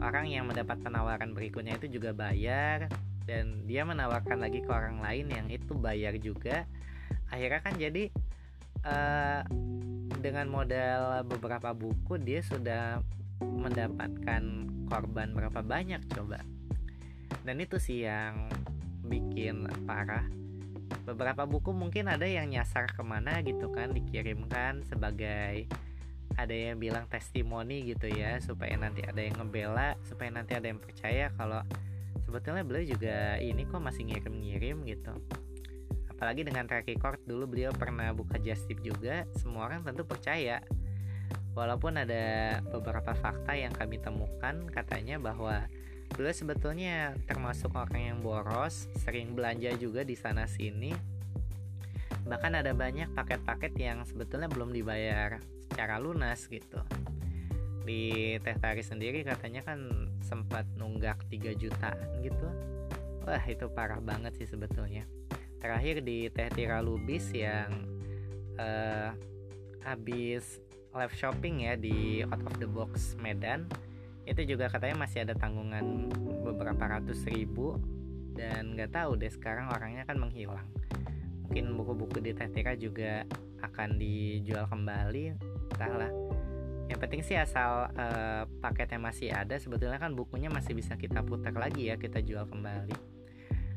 orang yang mendapat penawaran berikutnya itu juga bayar dan dia menawarkan lagi ke orang lain yang itu bayar juga. Akhirnya kan jadi uh, dengan modal beberapa buku dia sudah mendapatkan korban berapa banyak coba. Dan itu sih yang bikin parah. Beberapa buku mungkin ada yang nyasar ke mana gitu kan dikirimkan sebagai ada yang bilang testimoni gitu ya supaya nanti ada yang ngebela supaya nanti ada yang percaya kalau sebetulnya beliau juga ini kok masih ngirim-ngirim gitu. Apalagi dengan track record dulu beliau pernah buka just tip juga semua orang tentu percaya. Walaupun ada beberapa fakta yang kami temukan katanya bahwa beliau sebetulnya termasuk orang yang boros sering belanja juga di sana sini bahkan ada banyak paket-paket yang sebetulnya belum dibayar secara lunas gitu. Di Teh Tari sendiri katanya kan sempat nunggak 3 jutaan gitu. Wah itu parah banget sih sebetulnya. Terakhir di Teh Tira Lubis yang uh, habis live shopping ya di Out of the Box Medan itu juga katanya masih ada tanggungan beberapa ratus ribu. Dan nggak tahu deh sekarang orangnya kan menghilang mungkin buku-buku di Tetira juga akan dijual kembali entahlah. Yang penting sih asal uh, paketnya masih ada sebetulnya kan bukunya masih bisa kita putar lagi ya kita jual kembali.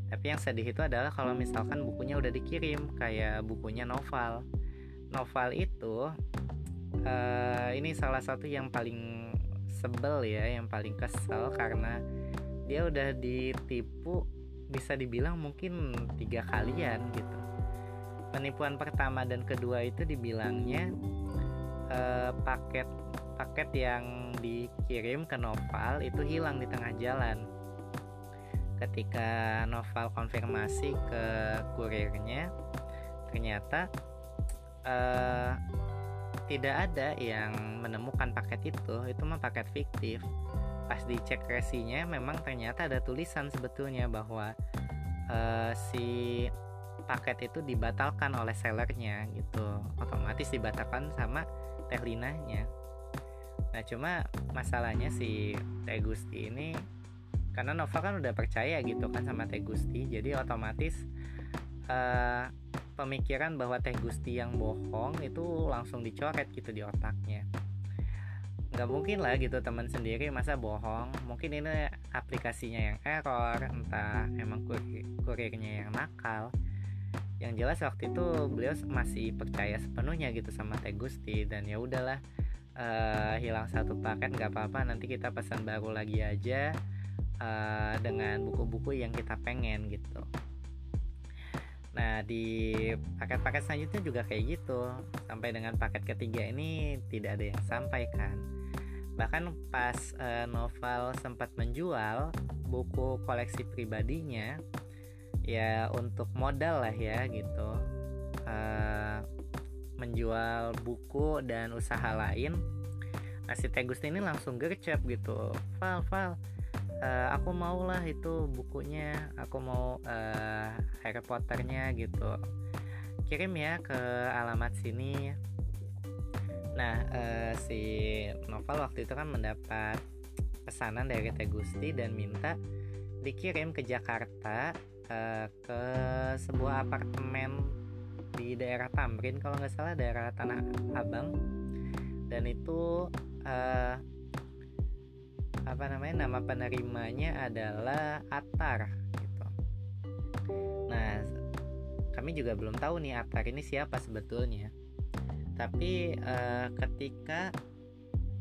Tapi yang sedih itu adalah kalau misalkan bukunya udah dikirim kayak bukunya novel novel itu uh, ini salah satu yang paling sebel ya yang paling kesel karena dia udah ditipu bisa dibilang mungkin tiga kalian gitu penipuan pertama dan kedua itu dibilangnya uh, paket paket yang dikirim ke Noval itu hilang di tengah jalan. Ketika Noval konfirmasi ke kurirnya, ternyata uh, tidak ada yang menemukan paket itu. Itu mah paket fiktif. Pas dicek resinya, memang ternyata ada tulisan sebetulnya bahwa uh, si paket itu dibatalkan oleh sellernya gitu. Otomatis dibatalkan sama teh linanya. Nah cuma masalahnya si Teh Gusti ini karena Nova kan udah percaya gitu kan sama Teh Gusti jadi otomatis uh, pemikiran bahwa Teh Gusti yang bohong itu langsung dicoret gitu di otaknya. Nggak mungkin lah gitu teman sendiri masa bohong. Mungkin ini aplikasinya yang error entah emang kurir kurirnya yang nakal yang jelas waktu itu beliau masih percaya sepenuhnya gitu sama Teh Gusti dan ya udahlah uh, hilang satu paket nggak apa-apa nanti kita pesan baru lagi aja uh, dengan buku-buku yang kita pengen gitu. Nah di paket-paket selanjutnya juga kayak gitu. Sampai dengan paket ketiga ini tidak ada yang sampaikan bahkan pas uh, novel sempat menjual buku koleksi pribadinya ya untuk modal lah ya gitu. Uh, menjual buku dan usaha lain nah si Tegus ini langsung gercep gitu. Val Val uh, aku mau lah itu bukunya aku mau uh, Harry Potternya gitu. Kirim ya ke alamat sini. Nah uh, si novel waktu itu kan mendapat pesanan dari Tegusti dan minta dikirim ke Jakarta uh, ke sebuah apartemen di daerah Tamrin kalau nggak salah daerah Tanah Abang dan itu uh, apa namanya nama penerimanya adalah Atar gitu. Nah kami juga belum tahu nih Atar ini siapa sebetulnya. Tapi uh, ketika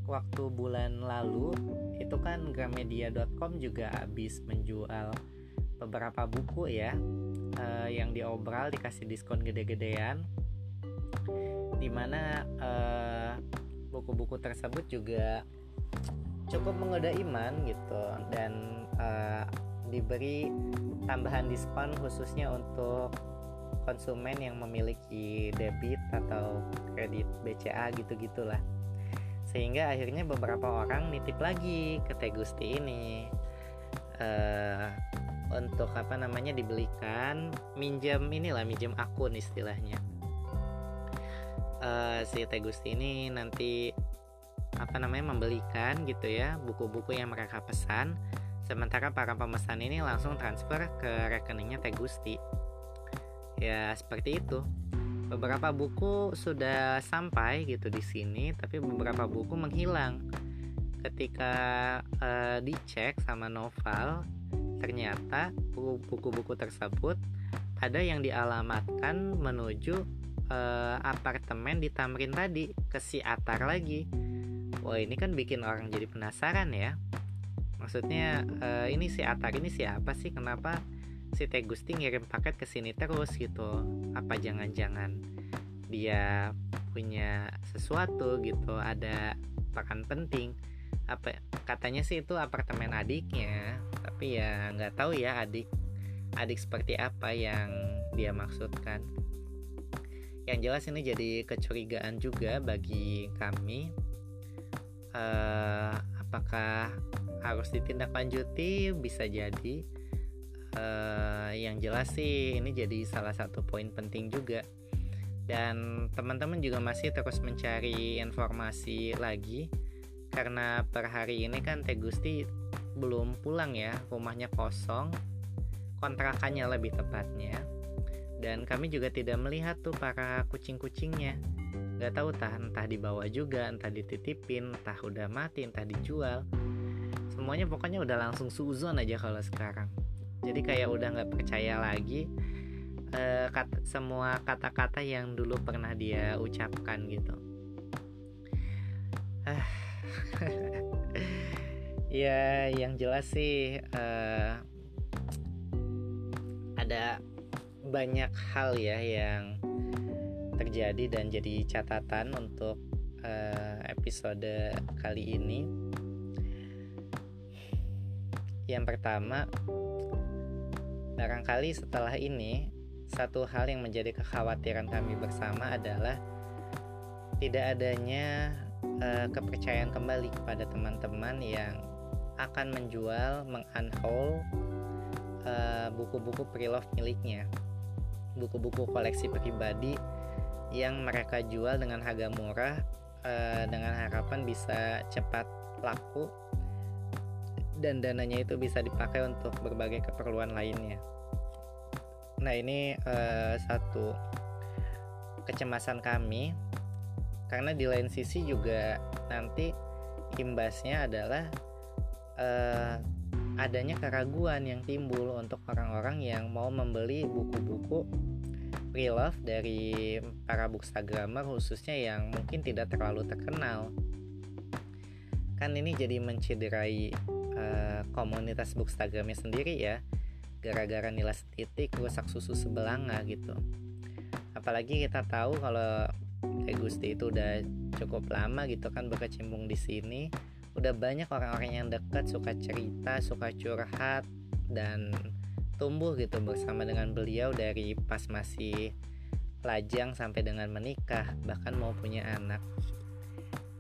waktu bulan lalu itu kan gramedia.com juga habis menjual beberapa buku ya uh, yang diobral dikasih diskon gede-gedean. Di mana uh, buku-buku tersebut juga cukup menggoda iman gitu dan uh, diberi tambahan diskon khususnya untuk konsumen yang memiliki debit atau kredit BCA gitu-gitulah. Sehingga akhirnya beberapa orang nitip lagi ke Tegusti ini uh, untuk apa namanya dibelikan minjam inilah minjam akun istilahnya. Uh, si Tegusti ini nanti apa namanya membelikan gitu ya buku-buku yang mereka pesan. Sementara para pemesan ini langsung transfer ke rekeningnya Tegusti ya seperti itu. Beberapa buku sudah sampai gitu di sini tapi beberapa buku menghilang. Ketika uh, dicek sama Novel ternyata buku-buku tersebut ada yang dialamatkan menuju uh, apartemen di Tamrin tadi ke si Atar lagi. Wah ini kan bikin orang jadi penasaran ya. Maksudnya uh, ini si Atar ini siapa sih? Kenapa si Teh Gusti ngirim paket ke sini terus gitu? Apa jangan-jangan dia punya sesuatu gitu? Ada peran penting? Apa katanya sih itu apartemen adiknya tapi ya nggak tahu ya adik adik seperti apa yang dia maksudkan. Yang jelas ini jadi kecurigaan juga bagi kami uh, apakah harus ditindaklanjuti? Bisa jadi. Uh, yang jelas sih ini jadi salah satu poin penting juga. Dan teman-teman juga masih terus mencari informasi lagi karena per hari ini kan Teh Gusti belum pulang ya rumahnya kosong kontrakannya lebih tepatnya. Dan kami juga tidak melihat tuh para kucing-kucingnya. Nggak tahu entah entah dibawa juga entah dititipin entah udah mati entah dijual. Semuanya pokoknya udah langsung suzon aja kalau sekarang. Jadi kayak udah nggak percaya lagi uh, kata, semua kata-kata yang dulu pernah dia ucapkan gitu. Ah. ya yang jelas sih uh, ada banyak hal ya yang terjadi dan jadi catatan untuk uh, episode kali ini. Yang pertama, barangkali setelah ini satu hal yang menjadi kekhawatiran kami bersama adalah tidak adanya uh, kepercayaan kembali kepada teman-teman yang akan menjual, mengunhaul uh, buku-buku pre-love miliknya, buku-buku koleksi pribadi yang mereka jual dengan harga murah uh, dengan harapan bisa cepat laku dan dananya itu bisa dipakai untuk berbagai keperluan lainnya. Nah ini uh, satu kecemasan kami karena di lain sisi juga nanti imbasnya adalah uh, adanya keraguan yang timbul untuk orang-orang yang mau membeli buku-buku pre-love dari para bookstagrammer khususnya yang mungkin tidak terlalu terkenal. Kan ini jadi mencederai uh, komunitas bookstagramnya sendiri ya. Gara-gara nilai titik rusak susu sebelanga gitu. Apalagi kita tahu kalau Teh Gusti itu udah cukup lama gitu kan berkecimpung di sini. Udah banyak orang-orang yang dekat suka cerita suka curhat dan tumbuh gitu bersama dengan beliau dari pas masih lajang sampai dengan menikah bahkan mau punya anak.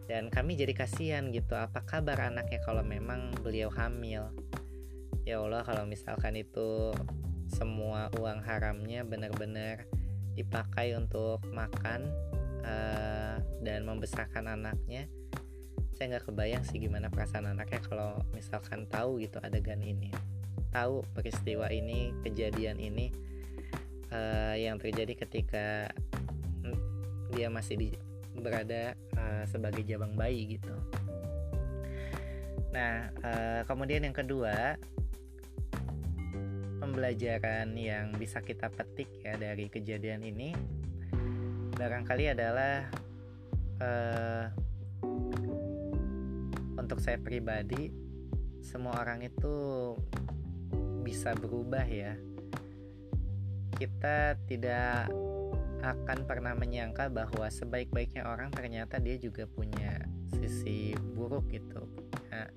Dan kami jadi kasihan gitu apa kabar anaknya kalau memang beliau hamil? Ya Allah kalau misalkan itu semua uang haramnya benar-benar dipakai untuk makan uh, dan membesarkan anaknya saya nggak kebayang sih gimana perasaan anaknya kalau misalkan tahu gitu adegan ini. Tahu peristiwa ini kejadian ini uh, yang terjadi ketika dia masih di, berada uh, sebagai jabang bayi gitu. Nah uh, kemudian yang kedua pembelajaran yang bisa kita petik ya dari kejadian ini barangkali adalah uh, untuk saya pribadi semua orang itu bisa berubah ya kita tidak akan pernah menyangka bahwa sebaik-baiknya orang ternyata dia juga punya sisi buruk gitu punya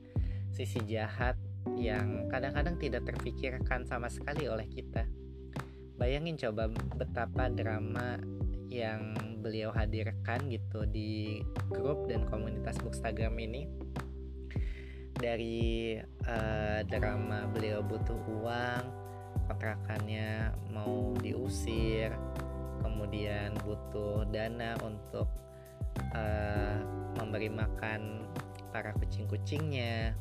sisi jahat yang kadang-kadang tidak terfikirkan sama sekali oleh kita. Bayangin coba betapa drama yang beliau hadirkan gitu di grup dan komunitas Bookstagram ini. Dari uh, drama beliau butuh uang kontrakannya mau diusir kemudian butuh dana untuk uh, memberi makan para kucing-kucingnya.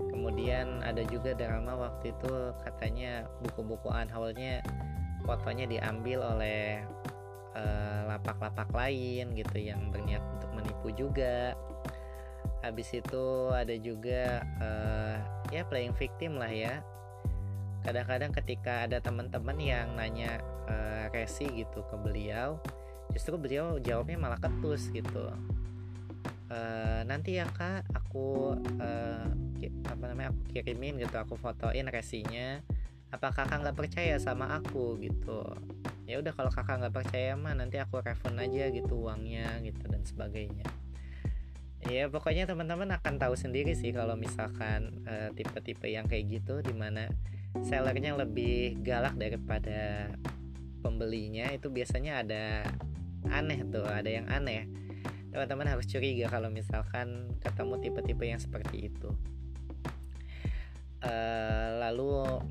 Kemudian ada juga drama waktu itu katanya buku-buku unhaulnya fotonya diambil oleh eh, lapak-lapak uh, lain gitu yang berniat untuk menipu juga. Habis itu ada juga uh, ya playing victim lah ya. Kadang-kadang ketika ada teman-teman yang nanya uh, resi gitu ke beliau justru beliau jawabnya malah ketus gitu. Uh, nanti ya kak aku uh, apa namanya aku kirimin gitu aku fotoin resinya apa kakak nggak percaya sama aku gitu? Ya udah kalau kakak nggak percaya mah nanti aku refund aja gitu uangnya gitu dan sebagainya. Ya pokoknya teman-teman akan tahu sendiri sih kalau misalkan tipe tipe-tipe yang kayak gitu di mana sellernya lebih galak daripada pembelinya itu biasanya ada aneh tuh ada yang aneh. Teman-teman harus curiga kalau misalkan ketemu tipe-tipe yang seperti itu. Uh, lalu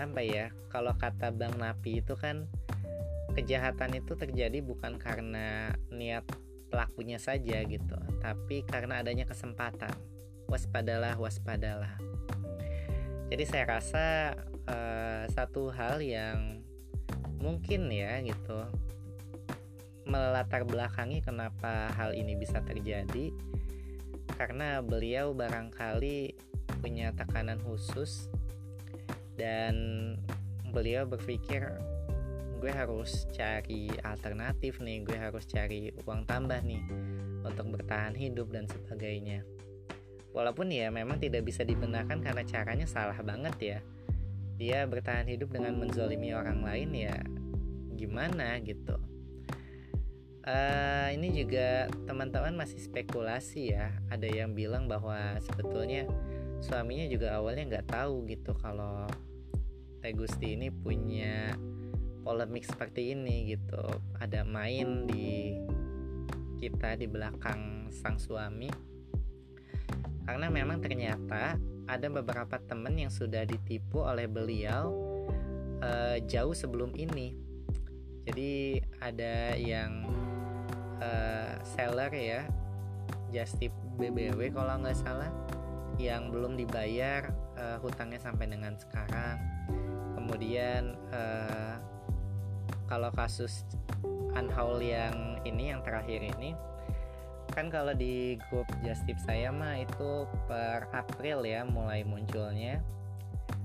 apa ya kalau kata Bang Napi itu kan kejahatan itu terjadi bukan karena niat pelakunya saja gitu, tapi karena adanya kesempatan. Waspadalah, waspadalah. Jadi saya rasa uh, satu hal yang mungkin ya gitu melatar belakangi kenapa hal ini bisa terjadi karena beliau barangkali punya tekanan khusus dan beliau berpikir gue harus cari alternatif nih gue harus cari uang tambah nih untuk bertahan hidup dan sebagainya. Walaupun ya memang tidak bisa dibenarkan karena caranya salah banget ya. Dia bertahan hidup dengan menzolimi orang lain ya gimana gitu? Uh, ini juga teman-teman masih spekulasi ya. Ada yang bilang bahwa sebetulnya suaminya juga awalnya nggak tahu gitu kalau Teh Gusti ini punya polemik seperti ini gitu. Ada main di kita di belakang sang suami. Karena memang ternyata ada beberapa teman yang sudah ditipu oleh beliau uh, jauh sebelum ini. Jadi ada yang uh, seller ya Justip BBW kalau nggak salah yang belum dibayar uh, hutangnya sampai dengan sekarang kemudian uh, kalau kasus unhaul yang ini yang terakhir ini kan kalau di grup just tip saya mah itu per April ya mulai munculnya.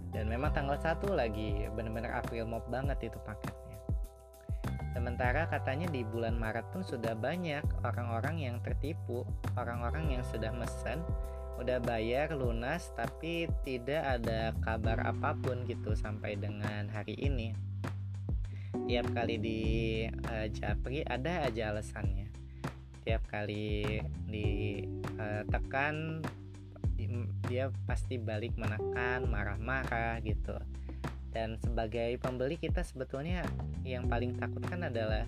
Dan memang tanggal satu lagi bener-bener April mob banget itu paketnya. Sementara katanya di bulan Maret pun sudah banyak orang-orang yang tertipu orang-orang yang sudah mesen udah bayar lunas tapi tidak ada kabar apa pun gitu sampai dengan hari ini. Tiap kali di uh, japri ada aja alasannya. Tiap kali ditekan uh, dia pasti balik menekan marah-marah gitu. Dan sebagai pembeli kita sebetulnya yang paling takutkan adalah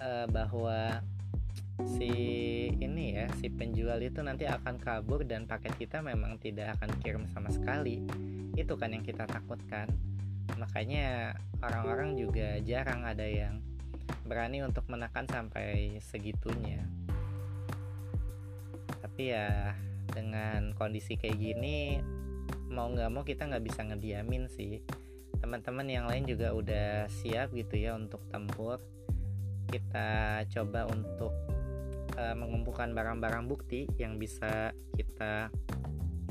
uh, bahwa si ini ya si penjual itu nanti akan kabur dan paket kita memang tidak akan kirim sama sekali. Itu kan yang kita takutkan. Makanya orang-orang juga jarang ada yang berani untuk menekan sampai segitunya. Tapi ya dengan kondisi kayak gini mau nggak mau kita nggak bisa ngediamin sih. Teman-teman yang lain juga udah siap gitu ya untuk tempur. Kita coba untuk uh, mengumpulkan barang-barang bukti yang bisa kita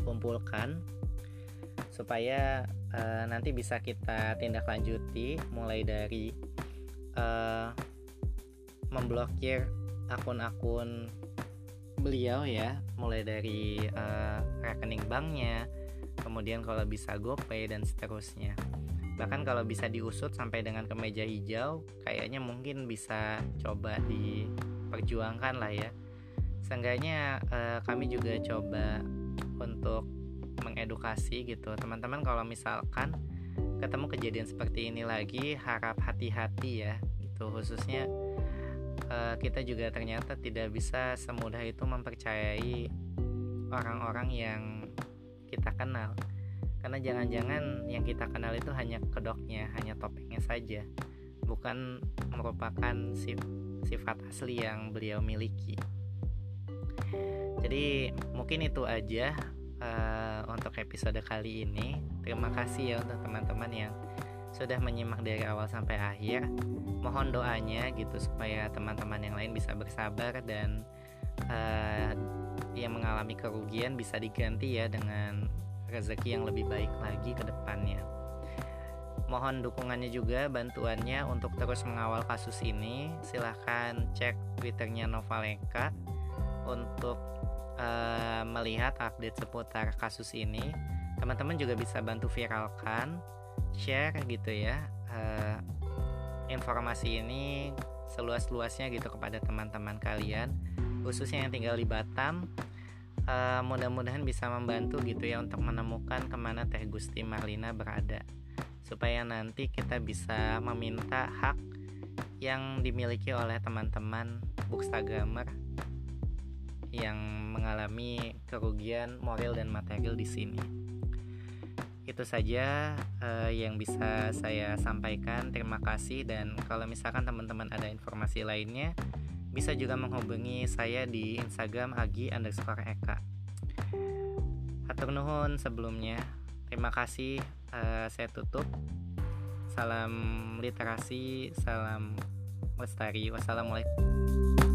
kumpulkan supaya uh, nanti bisa kita tindak lanjuti mulai dari uh, memblokir akun-akun beliau ya. Mulai dari uh, rekening banknya kemudian kalau bisa GoPay dan seterusnya. Bahkan kalau bisa diusut sampai dengan ke meja hijau kayaknya mungkin bisa coba diperjuangkan lah ya. Seenggaknya uh, kami juga coba untuk mengedukasi gitu. Teman-teman kalau misalkan ketemu kejadian seperti ini lagi harap hati-hati ya. Gitu khususnya uh, kita juga ternyata tidak bisa semudah itu mempercayai orang-orang yang kita kenal. Karena jangan-jangan yang kita kenal itu hanya kedoknya hanya topengnya saja. Bukan merupakan sif sifat asli yang beliau miliki jadi mungkin itu aja uh, untuk episode kali ini. Terima kasih ya untuk teman-teman yang sudah menyimak dari awal sampai akhir. Mohon doanya gitu supaya teman-teman yang lain bisa bersabar dan uh, yang mengalami kerugian bisa diganti ya dengan rezeki yang lebih baik lagi ke depannya. Mohon dukungannya juga, bantuannya untuk terus mengawal kasus ini. Silahkan cek twitternya Novalenka untuk uh, melihat update seputar kasus ini. Teman-teman juga bisa bantu viralkan share gitu ya uh, informasi ini seluas-luasnya gitu kepada teman-teman kalian khususnya yang tinggal di Batam. Uh, mudah-mudahan bisa membantu gitu ya untuk menemukan ke mana Teh Gusti Marlina berada supaya nanti kita bisa meminta hak yang dimiliki oleh teman-teman bookstagramer yang mengalami kerugian moral dan material di sini. Itu saja uh, yang bisa saya sampaikan. Terima kasih dan kalau misalkan teman-teman ada informasi lainnya bisa juga menghubungi saya di Instagram agi underscore eka. Hatur nuhun sebelumnya. Terima kasih. Uh, saya tutup. Salam literasi, salam lestari. Wassalamualaikum.